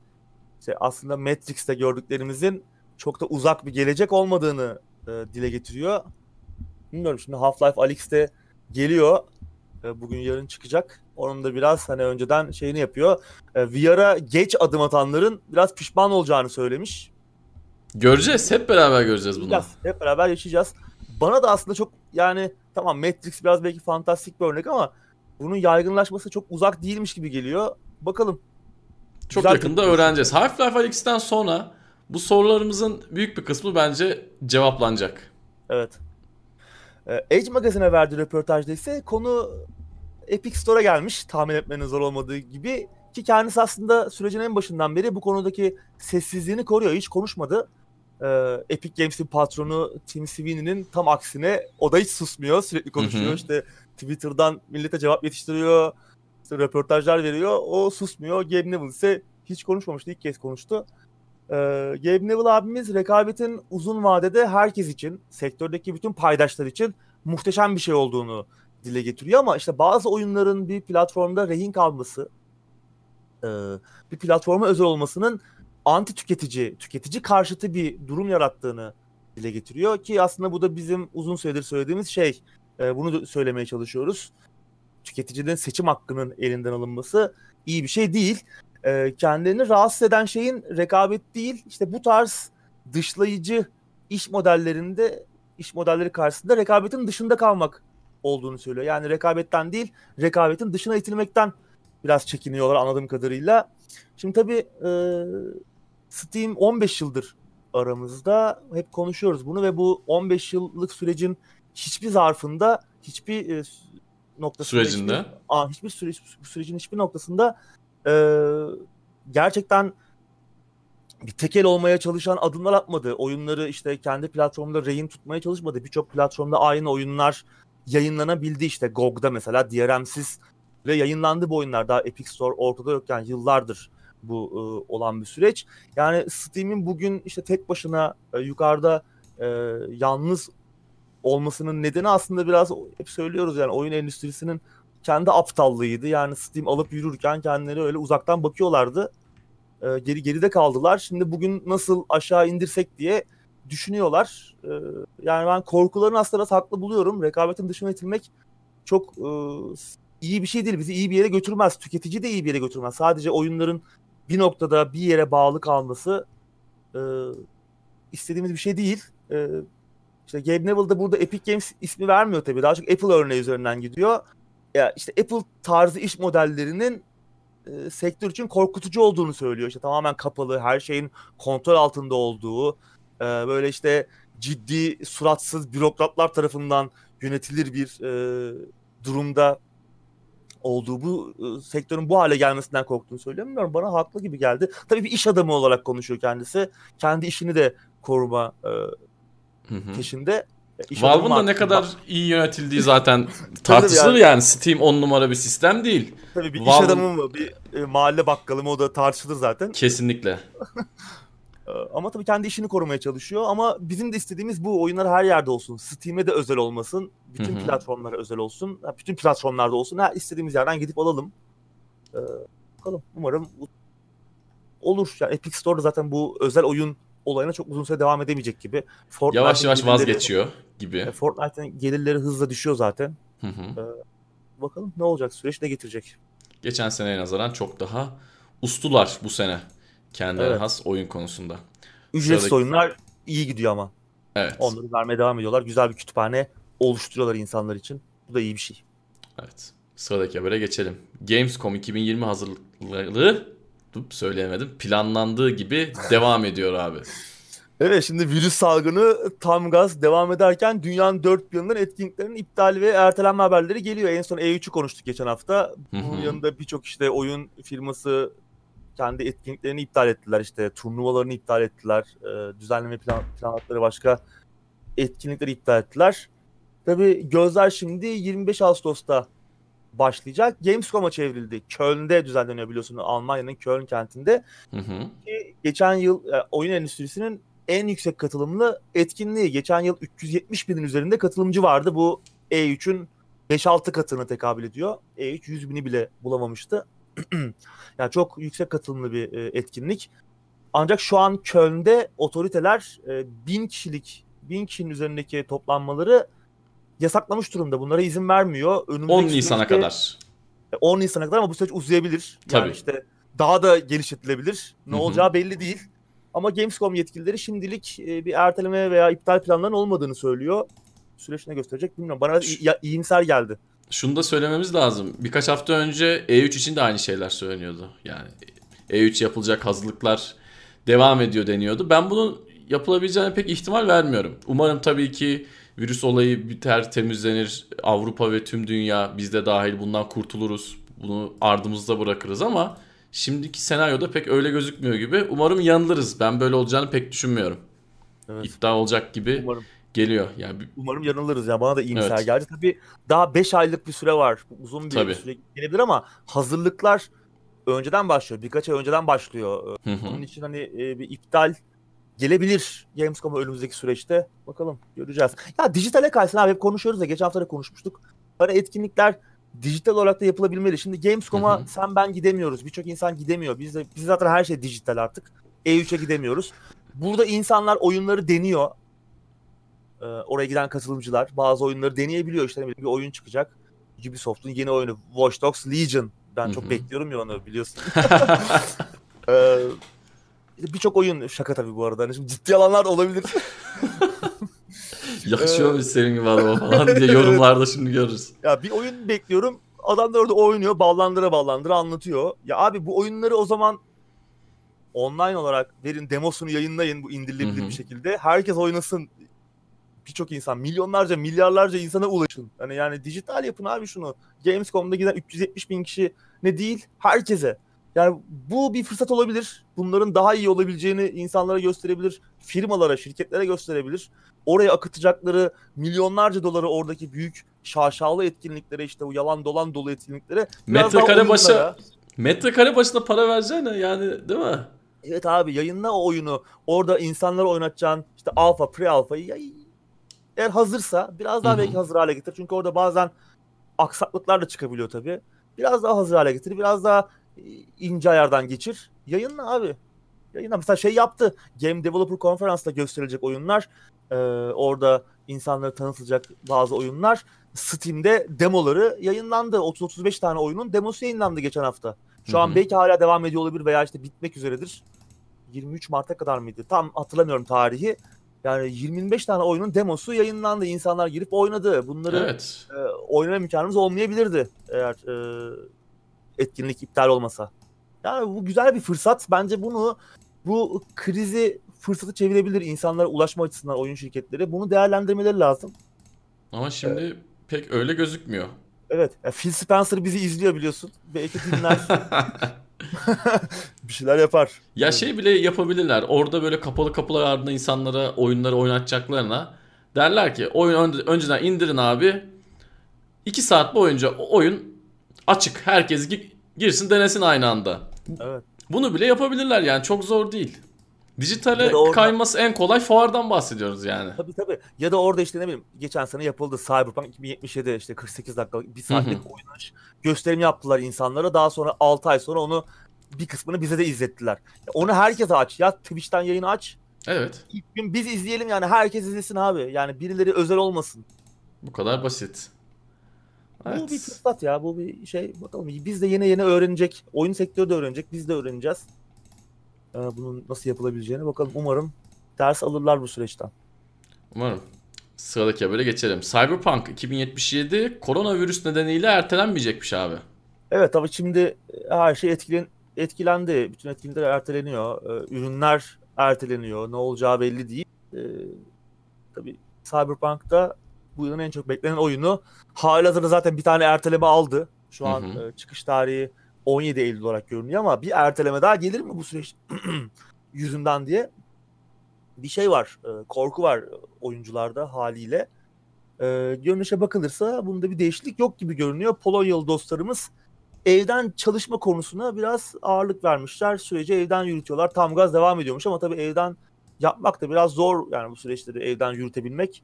İşte aslında Matrix'te gördüklerimizin çok da uzak bir gelecek olmadığını e, dile getiriyor. Bilmiyorum şimdi Half-Life Alyx de geliyor. E, bugün yarın çıkacak. Onun da biraz hani önceden şeyini yapıyor. E, VR'a geç adım atanların biraz pişman olacağını söylemiş. Göreceğiz. Hep beraber göreceğiz bunu. Biraz, hep beraber yaşayacağız. Bana da aslında çok yani tamam Matrix biraz belki fantastik bir örnek ama bunun yaygınlaşması çok uzak değilmiş gibi geliyor. Bakalım. Çok Güzel yakında öğreneceğiz. Half-Life Alyx'ten sonra bu sorularımızın büyük bir kısmı bence cevaplanacak. Evet. Ee, Edge Magazine'e verdiği röportajda ise konu Epic Store'a gelmiş. Tahmin etmenin zor olmadığı gibi. Ki kendisi aslında sürecin en başından beri bu konudaki sessizliğini koruyor. Hiç konuşmadı. Ee, Epic Games'in patronu Tim Sweeney'nin tam aksine o da hiç susmuyor. Sürekli konuşuyor. Hı hı. İşte Twitter'dan millete cevap yetiştiriyor. İşte röportajlar veriyor. O susmuyor. Gabe Neville ise hiç konuşmamıştı. İlk kez konuştu. Ee, Gabe Neville abimiz rekabetin uzun vadede herkes için, sektördeki bütün paydaşlar için muhteşem bir şey olduğunu dile getiriyor ama işte bazı oyunların bir platformda rehin kalması, e, bir platforma özel olmasının anti tüketici, tüketici karşıtı bir durum yarattığını dile getiriyor ki aslında bu da bizim uzun süredir söylediğimiz şey. E, bunu söylemeye çalışıyoruz. Tüketicinin seçim hakkının elinden alınması iyi bir şey değil. E, kendilerini rahatsız eden şeyin rekabet değil, işte bu tarz dışlayıcı iş modellerinde, iş modelleri karşısında rekabetin dışında kalmak olduğunu söylüyor. Yani rekabetten değil, rekabetin dışına itilmekten biraz çekiniyorlar anladığım kadarıyla. Şimdi tabii e, Steam 15 yıldır aramızda. Hep konuşuyoruz bunu ve bu 15 yıllık sürecin hiçbir zarfında, hiçbir e, noktasında sürecinde hiçbir, aa, hiçbir süre, sürecin hiçbir noktasında e, gerçekten bir tekel olmaya çalışan adımlar atmadı. Oyunları işte kendi platformunda rehin tutmaya çalışmadı. Birçok platformda aynı oyunlar yayınlanabildi işte GOG'da mesela DRM'siz ve yayınlandı bu oyunlar daha Epic Store ortada yokken yıllardır bu e, olan bir süreç. Yani Steam'in bugün işte tek başına e, yukarıda e, yalnız olmasının nedeni aslında biraz hep söylüyoruz yani oyun endüstrisinin kendi aptallığıydı. Yani Steam alıp yürürken kendileri öyle uzaktan bakıyorlardı. E, geri geride kaldılar. Şimdi bugün nasıl aşağı indirsek diye düşünüyorlar. E, yani ben korkularını aslında biraz haklı buluyorum. Rekabetin dışına itilmek çok e, iyi bir şey değil. Bizi iyi bir yere götürmez. Tüketici de iyi bir yere götürmez. Sadece oyunların bir noktada bir yere bağlı kalması e, istediğimiz bir şey değil. Ee, işte Gabe Neville de burada Epic Games ismi vermiyor tabii. Daha çok Apple örneği üzerinden gidiyor. Ya işte Apple tarzı iş modellerinin e, sektör için korkutucu olduğunu söylüyor. İşte tamamen kapalı, her şeyin kontrol altında olduğu, e, böyle işte ciddi, suratsız bürokratlar tarafından yönetilir bir e, durumda olduğu bu e, sektörün bu hale gelmesinden korktuğunu söylemiyorum. Bana haklı gibi geldi. Tabii bir iş adamı olarak konuşuyor kendisi. Kendi işini de koruma e, Hı hı. peşinde. İş Valve'ın da ne kadar iyi yönetildiği <laughs> zaten tartışılır yani. yani. Steam 10 numara bir sistem değil. Tabii bir iş Valve'ın- adamı mı, bir e, mahalle bakkalı mı o da tartışılır zaten. Kesinlikle. Ee, <laughs> Ama tabii kendi işini korumaya çalışıyor. Ama bizim de istediğimiz bu oyunlar her yerde olsun. Steam'e de özel olmasın. Bütün Hı hı. platformlara özel olsun. Bütün platformlarda olsun. Ha, istediğimiz yerden gidip alalım. Ee, bakalım. Umarım olur. Yani Epic Store'da zaten bu özel oyun olayına çok uzun süre devam edemeyecek gibi. Fortnite'ın Yavaş yavaş gelirleri- vazgeçiyor gibi. E, Fortnite'ın gelirleri hızla düşüyor zaten. Hı hı. Bakalım ne olacak? Süreç ne getirecek? Geçen seneye nazaran çok daha ustular bu sene. Kendilerine Evet. has oyun konusunda. Ücretsiz Sıradaki- oyunlar iyi gidiyor ama. Evet. Onları vermeye devam ediyorlar. Güzel bir kütüphane oluşturuyorlar insanlar için. Bu da iyi bir şey. Evet. Sıradaki habere geçelim. Gamescom 2020 hazırlıkları söyleyemedim. Planlandığı gibi devam ediyor abi. Evet şimdi virüs salgını tam gaz devam ederken dünyanın dört bir yanından etkinliklerin iptal ve ertelenme haberleri geliyor. En son E3'ü konuştuk geçen hafta. Bunun yanında birçok işte oyun firması kendi etkinliklerini iptal ettiler. İşte turnuvalarını iptal ettiler. Ee, düzenleme plan, planladıkları başka etkinlikleri iptal ettiler. Tabii gözler şimdi 25 Ağustos'ta başlayacak. Gamescom'a çevrildi. Köln'de düzenleniyor biliyorsun Almanya'nın Köln kentinde. Hı hı. Ki geçen yıl e, oyun endüstrisinin en yüksek katılımlı etkinliği. Geçen yıl 370 binin üzerinde katılımcı vardı. Bu E3'ün 5-6 katına tekabül ediyor. E3 100 bini bile bulamamıştı. <clears throat> yani çok yüksek katılımlı bir e, etkinlik. Ancak şu an Köln'de otoriteler e, 1000 kişilik 1000 kişinin üzerindeki toplanmaları yasaklamış durumda. Bunlara izin vermiyor. Önümüzdeki 10 Nisan'a süreçte- kadar. 10 Nisan'a kadar ama bu süreç uzayabilir. Yani Tabii. işte daha da genişletilebilir. Ne Hı hı. olacağı belli değil. Ama Gamescom yetkilileri şimdilik e, bir erteleme veya iptal planlarının olmadığını söylüyor. Süreç ne gösterecek bilmiyorum. Bana iyimser geldi. Şunu da söylememiz lazım. Birkaç hafta önce E3 için de aynı şeyler söyleniyordu. Yani E3 yapılacak hazırlıklar devam ediyor deniyordu. Ben bunun yapılabileceğine pek ihtimal vermiyorum. Umarım tabii ki virüs olayı biter, temizlenir. Avrupa ve tüm dünya biz de dahil bundan kurtuluruz. Bunu ardımızda bırakırız ama şimdiki senaryoda pek öyle gözükmüyor gibi. Umarım yanılırız. Ben böyle olacağını pek düşünmüyorum. Evet. İddia olacak gibi Umarım, geliyor. Yani umarım yanılırız ya. Bana da iyimser Evet. geldi. Tabii daha 5 aylık bir süre var. Uzun bir Tabii. süre gelebilir ama hazırlıklar önceden başlıyor. Birkaç ay önceden başlıyor. Hı hı. Onun için hani e, bir iptal gelebilir Gamescom'a önümüzdeki süreçte. Bakalım göreceğiz. Ya dijitale kaysın abi hep konuşuyoruz ya geçen hafta da konuşmuştuk. Hani etkinlikler dijital olarak da yapılabilmeli. Şimdi Gamescom'a sen ben gidemiyoruz. Birçok insan gidemiyor. Biz de biz zaten her şey dijital artık. E3'e gidemiyoruz. Burada insanlar oyunları deniyor. Ee, oraya giden katılımcılar bazı oyunları deneyebiliyor. İşte bir oyun çıkacak. Ubisoft'un yeni oyunu Watch Dogs Legion. Ben Hı çok bekliyorum ya onu biliyorsun. <laughs> <laughs> Ee, Birçok oyun şaka tabii bu arada. Hani şimdi ciddi alanlar olabilir. <laughs> yakışıyor Ee, mu senin gibi adama falan diye <laughs> yorumlarda şimdi görürüz. ya bir oyun bekliyorum. Adam da orada oynuyor. Ballandıra ballandıra anlatıyor. Ya abi bu oyunları o zaman online olarak verin demosunu yayınlayın bu indirilebilir bir şekilde. Herkes oynasın. Birçok insan, milyonlarca, milyarlarca insana ulaşın. Hani yani dijital yapın abi şunu. Gamescom'da giden 370 bin kişi ne değil herkese. Yani bu bir fırsat olabilir. Bunların daha iyi olabileceğini insanlara gösterebilir. Firmalara, şirketlere gösterebilir. Oraya akıtacakları milyonlarca doları oradaki büyük şaşalı etkinliklere işte o yalan dolan dolu etkinliklere. Metrekare başa metrekare başına para vereceksin yani değil mi? Evet abi yayınla o oyunu. Orada insanlara oynatacaksın. işte alfa, pre-alfa'yı. yay- Eğer hazırsa biraz daha Hı hı. belki hazır hale getir. Çünkü orada bazen aksaklıklar da çıkabiliyor tabii. Biraz daha hazır hale getir. Biraz daha ince ayardan geçir. Yayınla abi. Yayınla. Mesela şey yaptı. Game Developer Conference'da gösterilecek oyunlar. Ee, orada insanlara tanıtılacak bazı oyunlar. Steam'de demoları yayınlandı. 30-35 tane oyunun demosu yayınlandı geçen hafta. Şu Hı an belki hala devam ediyor olabilir veya işte bitmek üzeredir. 23 Mart'a kadar mıydı? Tam hatırlamıyorum tarihi. Yani 25 tane oyunun demosu yayınlandı. İnsanlar girip oynadı. Bunları Evet. e, oynama imkanımız olmayabilirdi eğer e, etkinlik iptal olmasa. Yani bu güzel bir fırsat. Bence bunu bu krizi fırsatı çevirebilir insanlara ulaşma açısından oyun şirketleri. Bunu değerlendirmeleri lazım. Ama şimdi pek öyle gözükmüyor. Evet. ya Phil Spencer bizi izliyor biliyorsun. Belki dinler. <laughs> <laughs> bir şeyler yapar. Ya Evet. şey bile yapabilirler. Orada böyle kapalı kapılar ardında insanlara oyunları oynatacaklarına derler ki oyun ön- önceden indirin abi. 2 saat boyunca oyun açık. Herkes girsin denesin aynı anda. Evet. Bunu bile yapabilirler yani çok zor değil. Dijitale Ya da orada- kayması en kolay fuardan bahsediyoruz yani. Tabii tabii. Ya da orada işte ne bileyim geçen sene yapıldı Cyberpunk 2077 işte 48 dakikalık bir saatlik oynanış gösterim yaptılar insanlara. Daha sonra 6 ay sonra onu bir kısmını bize de izlettiler. Ya Onu herkese aç. Ya Twitch'ten yayını aç. Evet. İlk gün biz izleyelim yani herkes izlesin abi. Yani birileri özel olmasın. Bu kadar basit. Bu bir Evet. fırsat ya. Bu bir şey. Bakalım biz de yeni yeni öğrenecek. Oyun sektörü de öğrenecek. Biz de öğreneceğiz. Ee, bunun nasıl yapılabileceğini bakalım. Umarım ders alırlar bu süreçten. Umarım. Sıradaki habere geçelim. Cyberpunk 2077 koronavirüs nedeniyle ertelenmeyecekmiş abi. Evet tabii şimdi her şey etkilen, etkilendi. Bütün etkinlikler erteleniyor. Ee, ürünler erteleniyor. Ne olacağı belli değil. Ee, tabii Cyberpunk'ta bu yılın en çok beklenen oyunu halihazırda zaten bir tane erteleme aldı. Şu an Hı hı. e, çıkış tarihi 17 Eylül olarak görünüyor ama bir erteleme daha gelir mi bu süreç <clears throat> yüzünden diye bir şey var. e, korku var oyuncularda haliyle. E, görünüşe bakılırsa bunda bir değişiklik yok gibi görünüyor. Polonyalı dostlarımız evden çalışma konusuna biraz ağırlık vermişler. Süreci evden yürütüyorlar. Tam gaz devam ediyormuş ama tabii evden yapmak da biraz zor yani bu süreçleri evden yürütebilmek.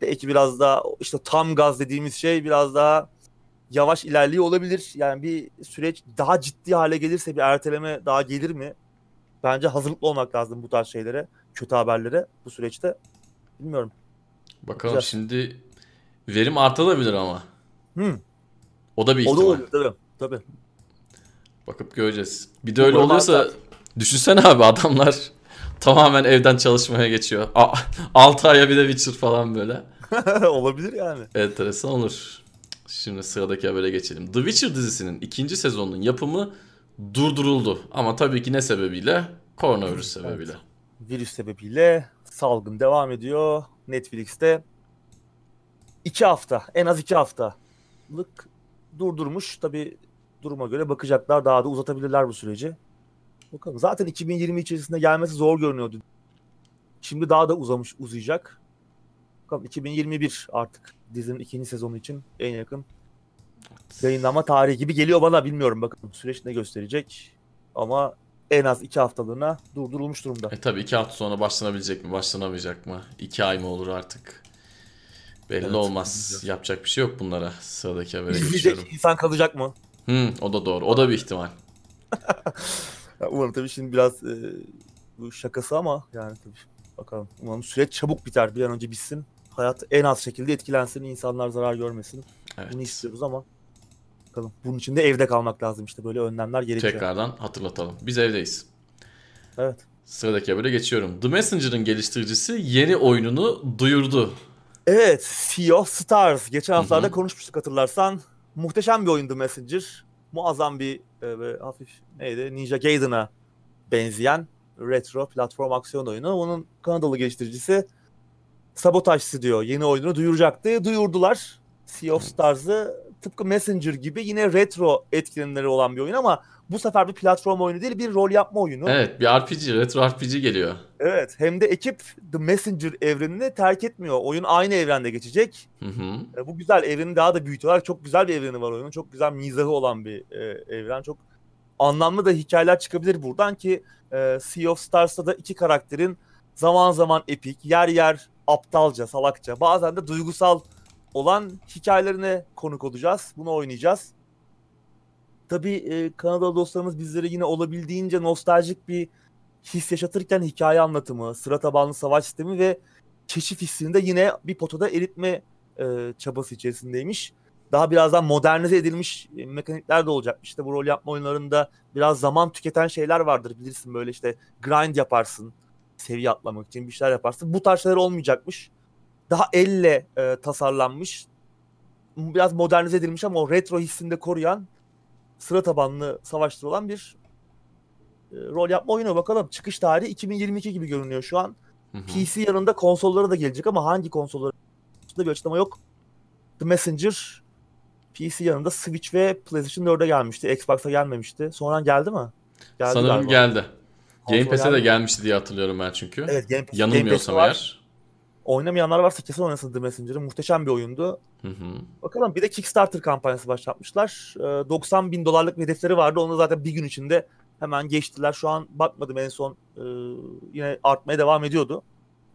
Belki biraz daha işte tam gaz dediğimiz şey biraz daha yavaş ilerliyor olabilir. Yani bir süreç daha ciddi hale gelirse bir erteleme daha gelir mi? Bence hazırlıklı olmak lazım bu tarz şeylere, kötü haberlere bu süreçte. Bilmiyorum. Bakalım Bakacağız. şimdi verim artabilir ama. Hmm. O da bir O da ihtimal. olabilir tabii. Tabii. Bakıp göreceğiz. Bir de öyle oluyorsa artar. düşünsene abi adamlar tamamen evden çalışmaya geçiyor. 6 aya bir de Witcher falan böyle. <laughs> olabilir yani. Enteresan olur. Şimdi sıradaki habere geçelim. The Witcher dizisinin ikinci sezonunun yapımı durduruldu. Ama tabii ki ne sebebiyle? Koronavirüs sebebiyle. Virüs sebebiyle salgın devam ediyor. Netflix'te iki hafta, en az iki haftalık durdurmuş. Tabi duruma göre bakacaklar. Daha da uzatabilirler bu süreci. Bakalım. Zaten 2020 içerisinde gelmesi zor görünüyordu. Şimdi daha da uzamış, uzayacak. Bakalım 2021 artık dizinin ikinci sezonu için en yakın yayınlanma tarihi gibi geliyor bana. Bilmiyorum bakalım süreç ne gösterecek. Ama en az iki haftalığına durdurulmuş durumda. E tabii iki hafta sonra başlanabilecek mi, başlanamayacak mı? İki ay mı olur artık? Belli Evet, olmaz. bilmiyorum. Yapacak bir şey yok bunlara. Sıradaki habere İzleyecek geçiyorum. insan kalacak mı? Hı, o da doğru. O da bir ihtimal. <laughs> Ya umarım tabii şimdi biraz e, bu şakası ama yani tabii bakalım. Umarım süreç çabuk biter. Bir an önce bitsin. Hayat en az şekilde etkilensin. insanlar zarar görmesin. Evet. Bunu istiyoruz ama bakalım. Bunun için de evde kalmak lazım işte. Böyle önlemler gerekiyor. Tekrardan hatırlatalım. Biz evdeyiz. Evet. Sıradaki habere geçiyorum. The Messenger'ın geliştiricisi yeni oyununu duyurdu. Evet. Sea of Stars. Geçen haftalarda konuşmuştuk hatırlarsan. Muhteşem bir oyundu Messenger. Muazzam bir e, böyle hafif neydi? Ninja Gaiden'a benzeyen retro platform aksiyon oyunu. Onun Kanadalı geliştiricisi Sabotage Studio yeni oyununu duyuracaktı. Duyurdular. Sea of Stars'ı tıpkı Messenger gibi yine retro etkilenimleri olan bir oyun ama bu sefer bir platform oyunu değil bir rol yapma oyunu. Evet bir RPG, retro RPG geliyor. Evet, hem de ekip The Messenger evrenini terk etmiyor. Oyun aynı evrende geçecek. Hı hı. E, bu güzel evreni daha da büyütüyorlar. Çok güzel bir evreni var oyunun. Çok güzel mizahı olan bir e, evren. Çok anlamlı da hikayeler çıkabilir buradan ki e, Sea of Stars'ta da iki karakterin zaman zaman epik, yer yer aptalca, salakça, bazen de duygusal olan hikayelerine konuk olacağız. Bunu oynayacağız. Tabii e, Kanadalı dostlarımız bizlere yine olabildiğince nostaljik bir his yaşatırken hikaye anlatımı, sıra tabanlı savaş sistemi ve keşif hissini de yine bir potada eritme e, çabası içerisindeymiş. daha birazdan modernize edilmiş e, mekanikler de olacak. İşte bu rol yapma oyunlarında biraz zaman tüketen şeyler vardır bilirsin böyle işte grind yaparsın seviye atlamak için bir şeyler yaparsın. Bu tarz şeyler olmayacakmış. Daha elle e, tasarlanmış biraz modernize edilmiş ama o retro hissini de koruyan sıra tabanlı savaşları olan bir e, rol yapma oyunu bakalım. Çıkış tarihi 2022 gibi görünüyor şu an. Hı hı. PC yanında konsollara da gelecek ama hangi konsollara bir açıklama yok. The Messenger PC yanında Switch ve PlayStation 4'e gelmişti. Xbox'a gelmemişti. Sonra geldi mi? Geldi Sanırım galiba. geldi. Game Pass'e de gelmişti diye hatırlıyorum ben çünkü. Evet Game Pass, Yanılmıyorsam Game eğer. Oynamayanlar varsa kesin oynasın The Messenger'ı. Muhteşem bir oyundu. Hı hı. Bakalım bir de Kickstarter kampanyası başlatmışlar. 90 ee, bin dolarlık bir hedefleri vardı. Onu zaten bir gün içinde hemen geçtiler. Şu an bakmadım en son e, yine artmaya devam ediyordu.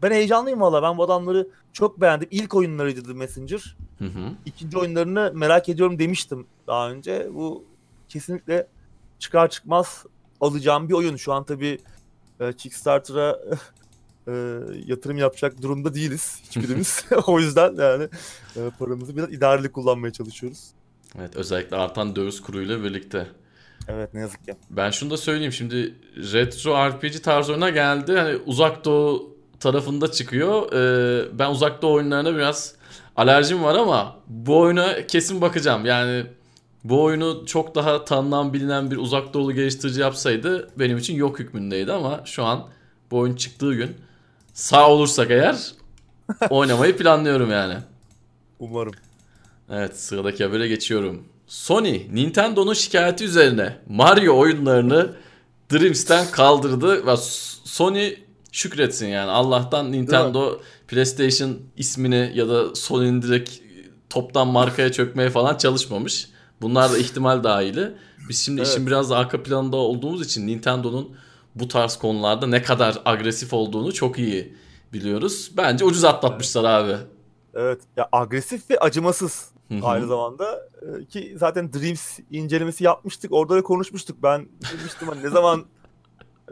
Ben heyecanlıyım valla. Ben bu adamları çok beğendim. İlk oyunlarıydı The Messenger. Hı hı. İkinci oyunlarını merak ediyorum demiştim daha önce. Bu kesinlikle çıkar çıkmaz alacağım bir oyun. Şu an tabii e, Kickstarter'a <laughs> e, yatırım yapacak durumda değiliz hiçbirimiz. <laughs> o yüzden yani e, paramızı biraz idareli kullanmaya çalışıyoruz. Evet özellikle artan döviz kuruyla birlikte. Evet ne yazık ki. Ben şunu da söyleyeyim şimdi retro RPG tarzı oyuna geldi. Hani uzak doğu tarafında çıkıyor. Ee, ben uzak doğu oyunlarına biraz alerjim var ama bu oyuna kesin bakacağım. Yani bu oyunu çok daha tanınan bilinen bir uzak doğulu geliştirici yapsaydı benim için yok hükmündeydi ama şu an bu oyun çıktığı gün sağ olursak eğer oynamayı planlıyorum yani. Umarım. Evet sıradaki habere geçiyorum. Sony Nintendo'nun şikayeti üzerine Mario oyunlarını Dreams'ten kaldırdı ve Sony şükretsin yani Allah'tan Nintendo PlayStation ismini ya da Sony'nin direkt toptan markaya çökmeye falan çalışmamış. Bunlar da ihtimal dahili. Biz şimdi evet. işin biraz da arka planında olduğumuz için Nintendo'nun bu tarz konularda ne kadar agresif olduğunu çok iyi biliyoruz. Bence ucuz atlatmışlar abi. Evet. Ya agresif ve acımasız aynı zamanda. Ee, ki zaten Dreams incelemesi yapmıştık. Orada da konuşmuştuk. Ben demiştim hani ne zaman <laughs>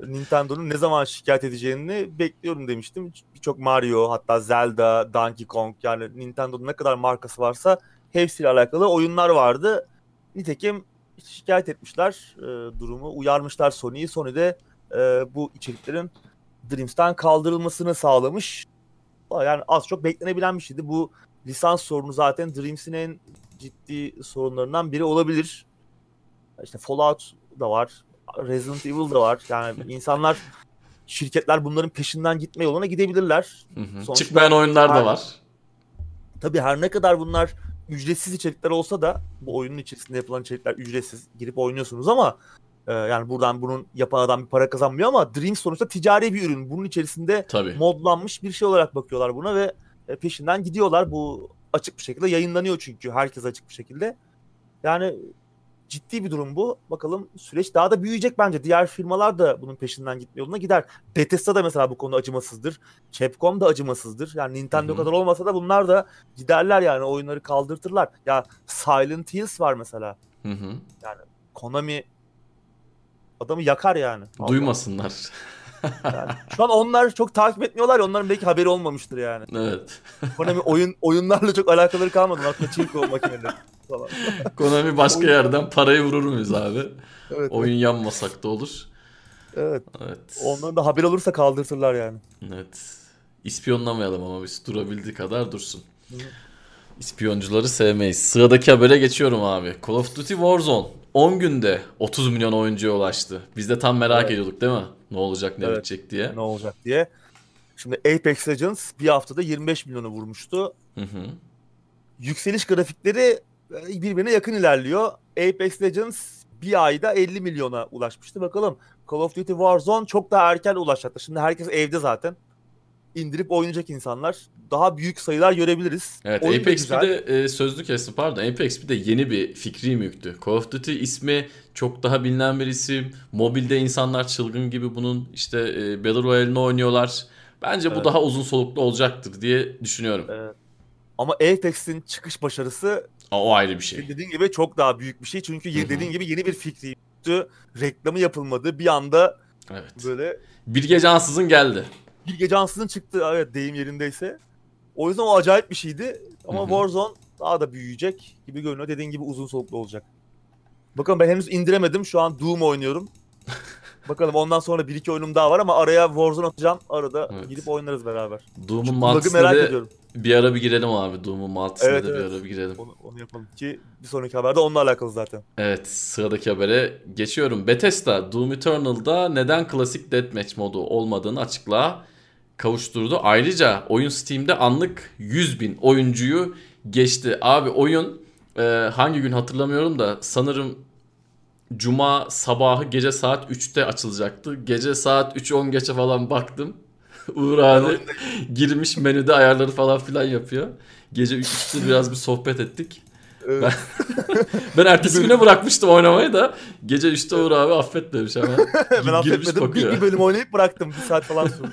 Nintendo'nun ne zaman şikayet edeceğini bekliyorum demiştim. Birçok Mario hatta Zelda, Donkey Kong yani Nintendo'nun ne kadar markası varsa hepsiyle alakalı oyunlar vardı. Nitekim şikayet etmişler e, durumu, uyarmışlar Sony'yi. Sony de e, bu içeriklerin Dreams'ten kaldırılmasını sağlamış. Yani az çok beklenebilen bir şeydi. Bu lisans sorunu zaten Dreams'in en ciddi sorunlarından biri olabilir. İşte Fallout da var. Resident Evil da var. Yani <laughs> insanlar şirketler bunların peşinden gitme yoluna gidebilirler. Hı hı. Sonuçta Çıkmayan oyunlar da var. Tabii her ne kadar bunlar ücretsiz içerikler olsa da bu oyunun içerisinde yapılan içerikler ücretsiz. Girip oynuyorsunuz ama e, yani buradan bunun yapan adam bir para kazanmıyor ama Dream sonuçta ticari bir ürün. Bunun içerisinde Tabii. modlanmış bir şey olarak bakıyorlar buna ve e, peşinden gidiyorlar. Bu açık bir şekilde yayınlanıyor çünkü herkes açık bir şekilde. Yani ciddi bir durum bu. Bakalım süreç daha da büyüyecek bence. Diğer firmalar da bunun peşinden gitme yoluna gider. Bethesda da mesela bu konuda acımasızdır. Capcom da acımasızdır. Yani Nintendo Hı-hı. kadar olmasa da bunlar da giderler yani oyunları kaldırtırlar. Ya Silent Hills var mesela. Hı-hı. Yani Konami adamı yakar yani. Duymasınlar. Yani şu an onlar çok takip etmiyorlar. Onların belki haberi olmamıştır yani. Evet. Konami oyun oyunlarla çok alakaları kalmadı. Hatta çinko makineleri falan. Konami başka oyun... yerden parayı vurur muyuz abi? Evet. Oyun evet. yanmasak da olur. Evet. evet. Onların da haber olursa kaldırtırlar yani. Evet. İspiyonlamayalım ama biz durabildiği kadar dursun. İspiyoncuları sevmeyiz. Sıradaki habere geçiyorum abi. Call of Duty Warzone 10 günde 30 milyon oyuncuya ulaştı. Biz de tam merak evet. ediyorduk değil mi? Ne olacak ne evet. bitecek diye. Ne olacak diye. Şimdi Apex Legends bir haftada 25 milyonu vurmuştu. Hı hı. Yükseliş grafikleri e, birbirine yakın ilerliyor. Apex Legends bir ayda 50 milyona ulaşmıştı. Bakalım Call of Duty Warzone çok daha erken ulaşacaktır. Şimdi herkes evde zaten. İndirip oynayacak insanlar. Daha büyük sayılar görebiliriz. Evet Oyun Apex bir de e, sözlü kestim pardon. Apex bir de yeni bir fikri mülktü. Call of Duty ismi çok daha bilinen bir isim. Mobilde insanlar çılgın gibi bunun işte e, Battle Royale'ini oynuyorlar. Bence evet. bu daha uzun soluklu olacaktır diye düşünüyorum. Evet. Ama Apex'in çıkış başarısı o ayrı bir şey. Dediğin gibi çok daha büyük bir şey. Çünkü Hı-hı. dediğin gibi yeni bir fikri reklamı yapılmadı. Bir anda evet. böyle Bilge Cansız'ın geldi. Bilge Cansız'ın çıktı evet deyim yerindeyse. O yüzden o acayip bir şeydi. Ama Hı-hı. Warzone daha da büyüyecek gibi görünüyor. Dediğin gibi uzun soluklu olacak. Bakalım ben henüz indiremedim. Şu an Doom oynuyorum. <laughs> Bakalım ondan sonra bir iki oyunum daha var ama araya Warzone atacağım. Arada Evet. girip oynarız beraber. Doom'un multisine merak de ediyorum. bir ara bir girelim abi. Doom'un multisine Evet, de bir evet. ara bir girelim. Onu, onu yapalım ki bir sonraki haberde onunla alakalı zaten. Evet sıradaki habere geçiyorum. Bethesda Doom Eternal'da neden klasik deathmatch modu olmadığını açıklığa kavuşturdu. Ayrıca oyun Steam'de anlık 100 bin oyuncuyu geçti. Abi oyun e, hangi gün hatırlamıyorum da sanırım Cuma sabahı gece saat 3'te açılacaktı. Gece saat 3.10 geçe falan baktım. <laughs> Uğur abi girmiş menüde ayarları falan filan yapıyor. Gece 3'te <laughs> biraz bir sohbet ettik. Evet. <laughs> Ben ertesi güne bırakmıştım oynamayı da gece 3'te Uğur abi affetmemiş hemen. ben Girmiş affetmedim. Bir, bakıyor. bir bölüm oynayıp bıraktım. Bir saat falan sürdü.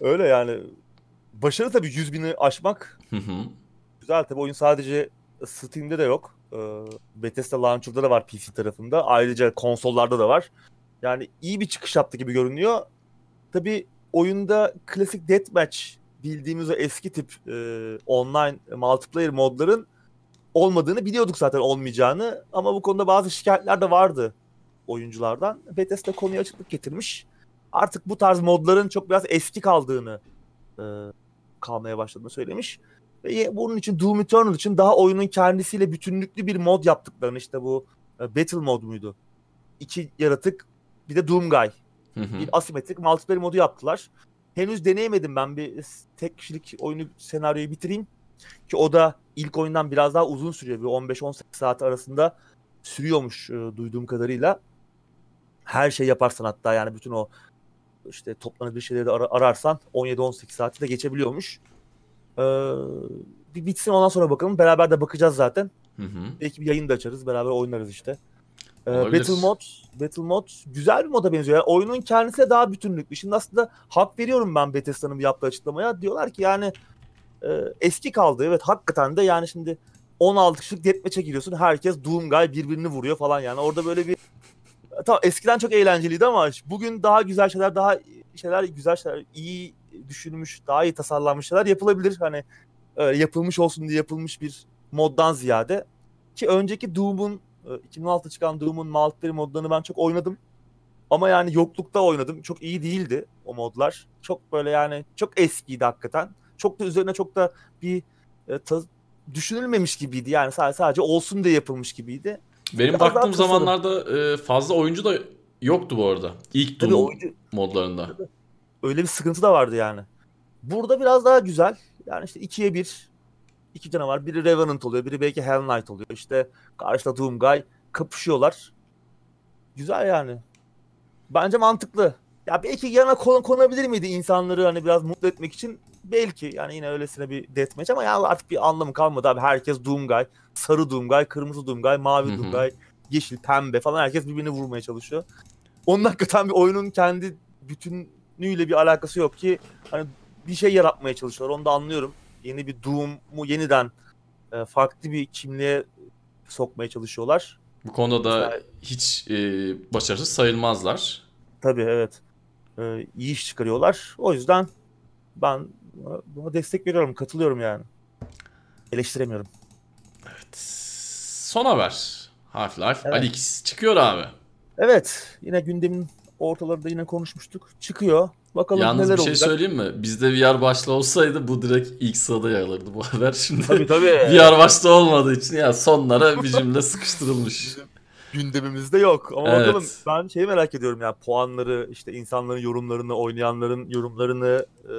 Öyle yani. Başarı tabii 100 bini aşmak Hı hı. güzel. Tabii oyun sadece Steam'de de yok. Ee, Bethesda Launcher'da da var PC tarafında. Ayrıca konsollarda da var. Yani iyi bir çıkış yaptı gibi görünüyor. Tabii oyunda klasik deathmatch bildiğimiz o eski tip e, online multiplayer modların olmadığını biliyorduk zaten olmayacağını. Ama bu konuda bazı şikayetler de vardı oyunculardan. Bethesda konuya açıklık getirmiş. Artık bu tarz modların çok biraz eski kaldığını e, kalmaya başladığını söylemiş. Ve bunun için Doom Eternal için daha oyunun kendisiyle bütünlüklü bir mod yaptıklarını işte bu e, Battle mod muydu? İki yaratık bir de Doomguy. Hı hı. Bir asimetrik multiplayer modu yaptılar. Henüz deneyemedim ben bir tek kişilik oyunu senaryoyu bitireyim. Ki o da ilk oyundan biraz daha uzun sürüyor. Bir 15-18 saat arasında sürüyormuş e, duyduğum kadarıyla. Her şey yaparsan hatta yani bütün o işte toplanabilir şeyleri de ara- ararsan 17-18 saati de geçebiliyormuş. Ee, bir bitsin ondan sonra bakalım. Beraber de bakacağız zaten. Hı hı. Belki bir yayın da açarız. Beraber oynarız işte. Ee, Olabilir. Battle mod, Battle mod güzel bir moda benziyor. Yani oyunun kendisi de daha bütünlüklü. Şimdi aslında hak veriyorum ben Bethesda'nın yaptığı açıklamaya. Diyorlar ki yani e, eski kaldı. Evet hakikaten de yani şimdi 16 kişilik deathmatch'e giriyorsun. Herkes Doomguy birbirini vuruyor falan yani. Orada böyle bir tamam eskiden çok eğlenceliydi ama bugün daha güzel şeyler, daha şeyler, güzel şeyler, iyi düşünülmüş, daha iyi tasarlanmış şeyler yapılabilir. Hani e, yapılmış olsun diye yapılmış bir moddan ziyade. Ki önceki Doom'un e, 2016'da çıkan Doom'un multiplayer modlarını ben çok oynadım. Ama yani yoklukta oynadım. Çok iyi değildi o modlar. Çok böyle yani çok eskiydi hakikaten. Çok da üzerine çok da bir e, ta- düşünülmemiş gibiydi. Yani sadece, sadece olsun diye yapılmış gibiydi. Benim Biraz baktığım zamanlarda e, fazla oyuncu da yoktu bu arada. İlk Doom oyuncu modlarında. öyle bir sıkıntı da vardı yani. Burada biraz daha güzel. Yani işte ikiye bir. iki canavar. Biri Revenant oluyor. Biri belki Hell Knight oluyor. İşte karşıda Doomguy. Kapışıyorlar. Güzel yani. Bence mantıklı. Ya belki yana kon- konabilir miydi insanları hani biraz mutlu etmek için? Belki yani yine öylesine bir deathmatch ama ya artık bir anlamı kalmadı abi. Herkes Doomguy. Sarı Doomguy, kırmızı Doomguy, mavi Hı hı. Doomguy, yeşil, pembe falan herkes birbirini vurmaya çalışıyor. Onun hakikaten bir oyunun kendi bütünlüğüyle bir alakası yok ki hani bir şey yaratmaya çalışıyorlar. Onu da anlıyorum. Yeni bir Doom'u yeniden e, farklı bir kimliğe sokmaya çalışıyorlar. Bu konuda da Güzel. hiç e, başarısız sayılmazlar. Tabii evet. E, iyi iş çıkarıyorlar. O yüzden ben buna- buna destek veriyorum, katılıyorum yani. Eleştiremiyorum. Evet. Son haber. Half-Life Evet. Alyx çıkıyor abi. Evet, yine gündemin ortalarında yine konuşmuştuk. Çıkıyor. Bakalım Yalnız neler bir şey olacak. söyleyeyim mi? Bizde VR başlı olsaydı bu direkt ilk sırada yer alırdı bu haber. <laughs> Şimdi Tabii tabii. VR başta olmadığı için ya sonlara bir cümle sıkıştırılmış. gündemimizde yok. Ama Evet. bakalım ben şeyi merak ediyorum ya puanları işte insanların yorumlarını, oynayanların yorumlarını e,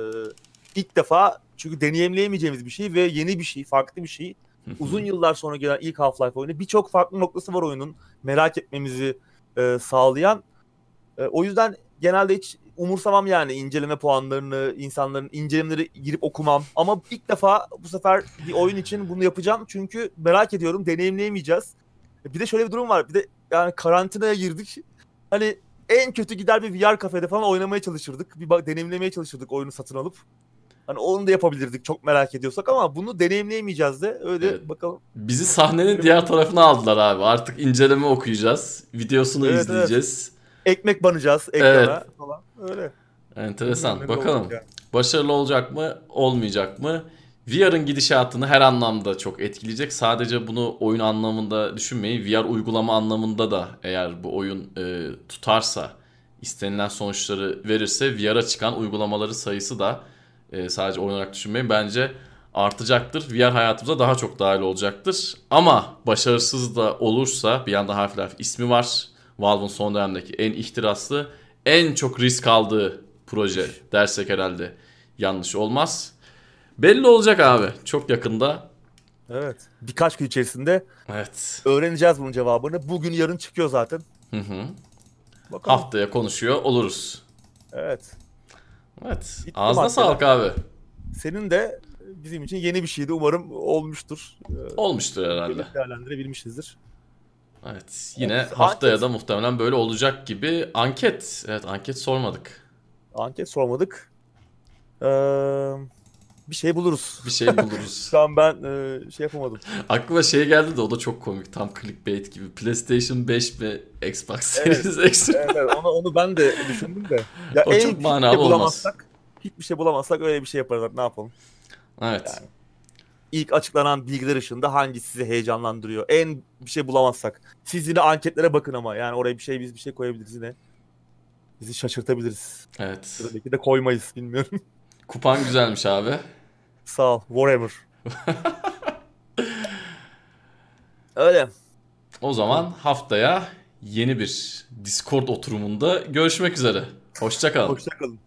ilk defa çünkü deneyimleyemeyeceğimiz bir şey ve yeni bir şey, farklı bir şey. Uzun yıllar sonra gelen ilk Half-Life oyunu birçok farklı noktası var oyunun merak etmemizi e, sağlayan. E, o yüzden genelde hiç umursamam yani inceleme puanlarını, insanların incelemeleri girip okumam. Ama ilk defa bu sefer bir oyun için bunu yapacağım. Çünkü merak ediyorum, deneyimleyemeyeceğiz. Bir de şöyle bir durum var. Bir de yani karantinaya girdik. Hani en kötü gider bir VR kafede falan oynamaya çalışırdık. Bir deneyimlemeye çalışırdık oyunu satın alıp. Hani onu da yapabilirdik çok merak ediyorsak ama bunu deneyimleyemeyeceğiz de. Öyle Evet. bakalım. Bizi sahnenin diğer tarafına aldılar abi. Artık inceleme okuyacağız. Videosunu Evet, izleyeceğiz. Ekmek banacağız ekrana falan. Öyle. Enteresan. Ne Bakalım. olacak yani. Başarılı olacak mı, olmayacak mı? VR'ın gidişatını her anlamda çok etkileyecek. Sadece bunu oyun anlamında düşünmeyin. VR uygulama anlamında da eğer bu oyun e, tutarsa, istenilen sonuçları verirse VR'a çıkan uygulamaların sayısı da e, sadece oyun olarak düşünmeyin. Bence artacaktır. VR hayatımıza daha çok dahil olacaktır. Ama başarısız da olursa bir yanda Half-Life ismi var. Valve'ın son dönemdeki en ihtiraslı, en çok risk aldığı proje dersek herhalde yanlış olmaz. Belli olacak abi. Çok yakında. Evet. Birkaç gün içerisinde Evet. öğreneceğiz bunun cevabını. Bugün yarın çıkıyor zaten. Hı hı. Bakalım. Haftaya konuşuyor oluruz. Evet. Evet. Bitti Ağzına maddeler. sağlık abi. Senin de bizim için yeni bir şeydi. Umarım olmuştur. Ee, Olmuştur herhalde. Değerlendirebilmişizdir. Evet. Yine Evet, haftaya anket. da muhtemelen böyle olacak gibi. Anket. Evet anket sormadık. Anket sormadık. Ee, bir şey buluruz. Bir şey buluruz. <laughs> Şu an ben e, şey yapamadım. Aklıma şey geldi de o da çok komik. Tam clickbait gibi. PlayStation 5 ve Xbox Evet. Series X. evet, evet, onu, onu ben de düşündüm de. Ya O en çok manalı şey olmaz. bulamazsak, hiçbir şey bulamazsak öyle bir şey yaparız. Ne yapalım? Evet. Yani. İlk açıklanan bilgiler ışığında hangisi sizi heyecanlandırıyor? En bir şey bulamazsak. Siz yine anketlere bakın ama. Yani oraya bir şey biz bir şey koyabiliriz yine. Bizi şaşırtabiliriz. Evet. Belki de koymayız bilmiyorum. Kupan güzelmiş abi. Sağ ol. Whatever. <laughs> Öyle. O zaman haftaya yeni bir Discord oturumunda görüşmek üzere. Hoşça kalın. Hoşçakalın.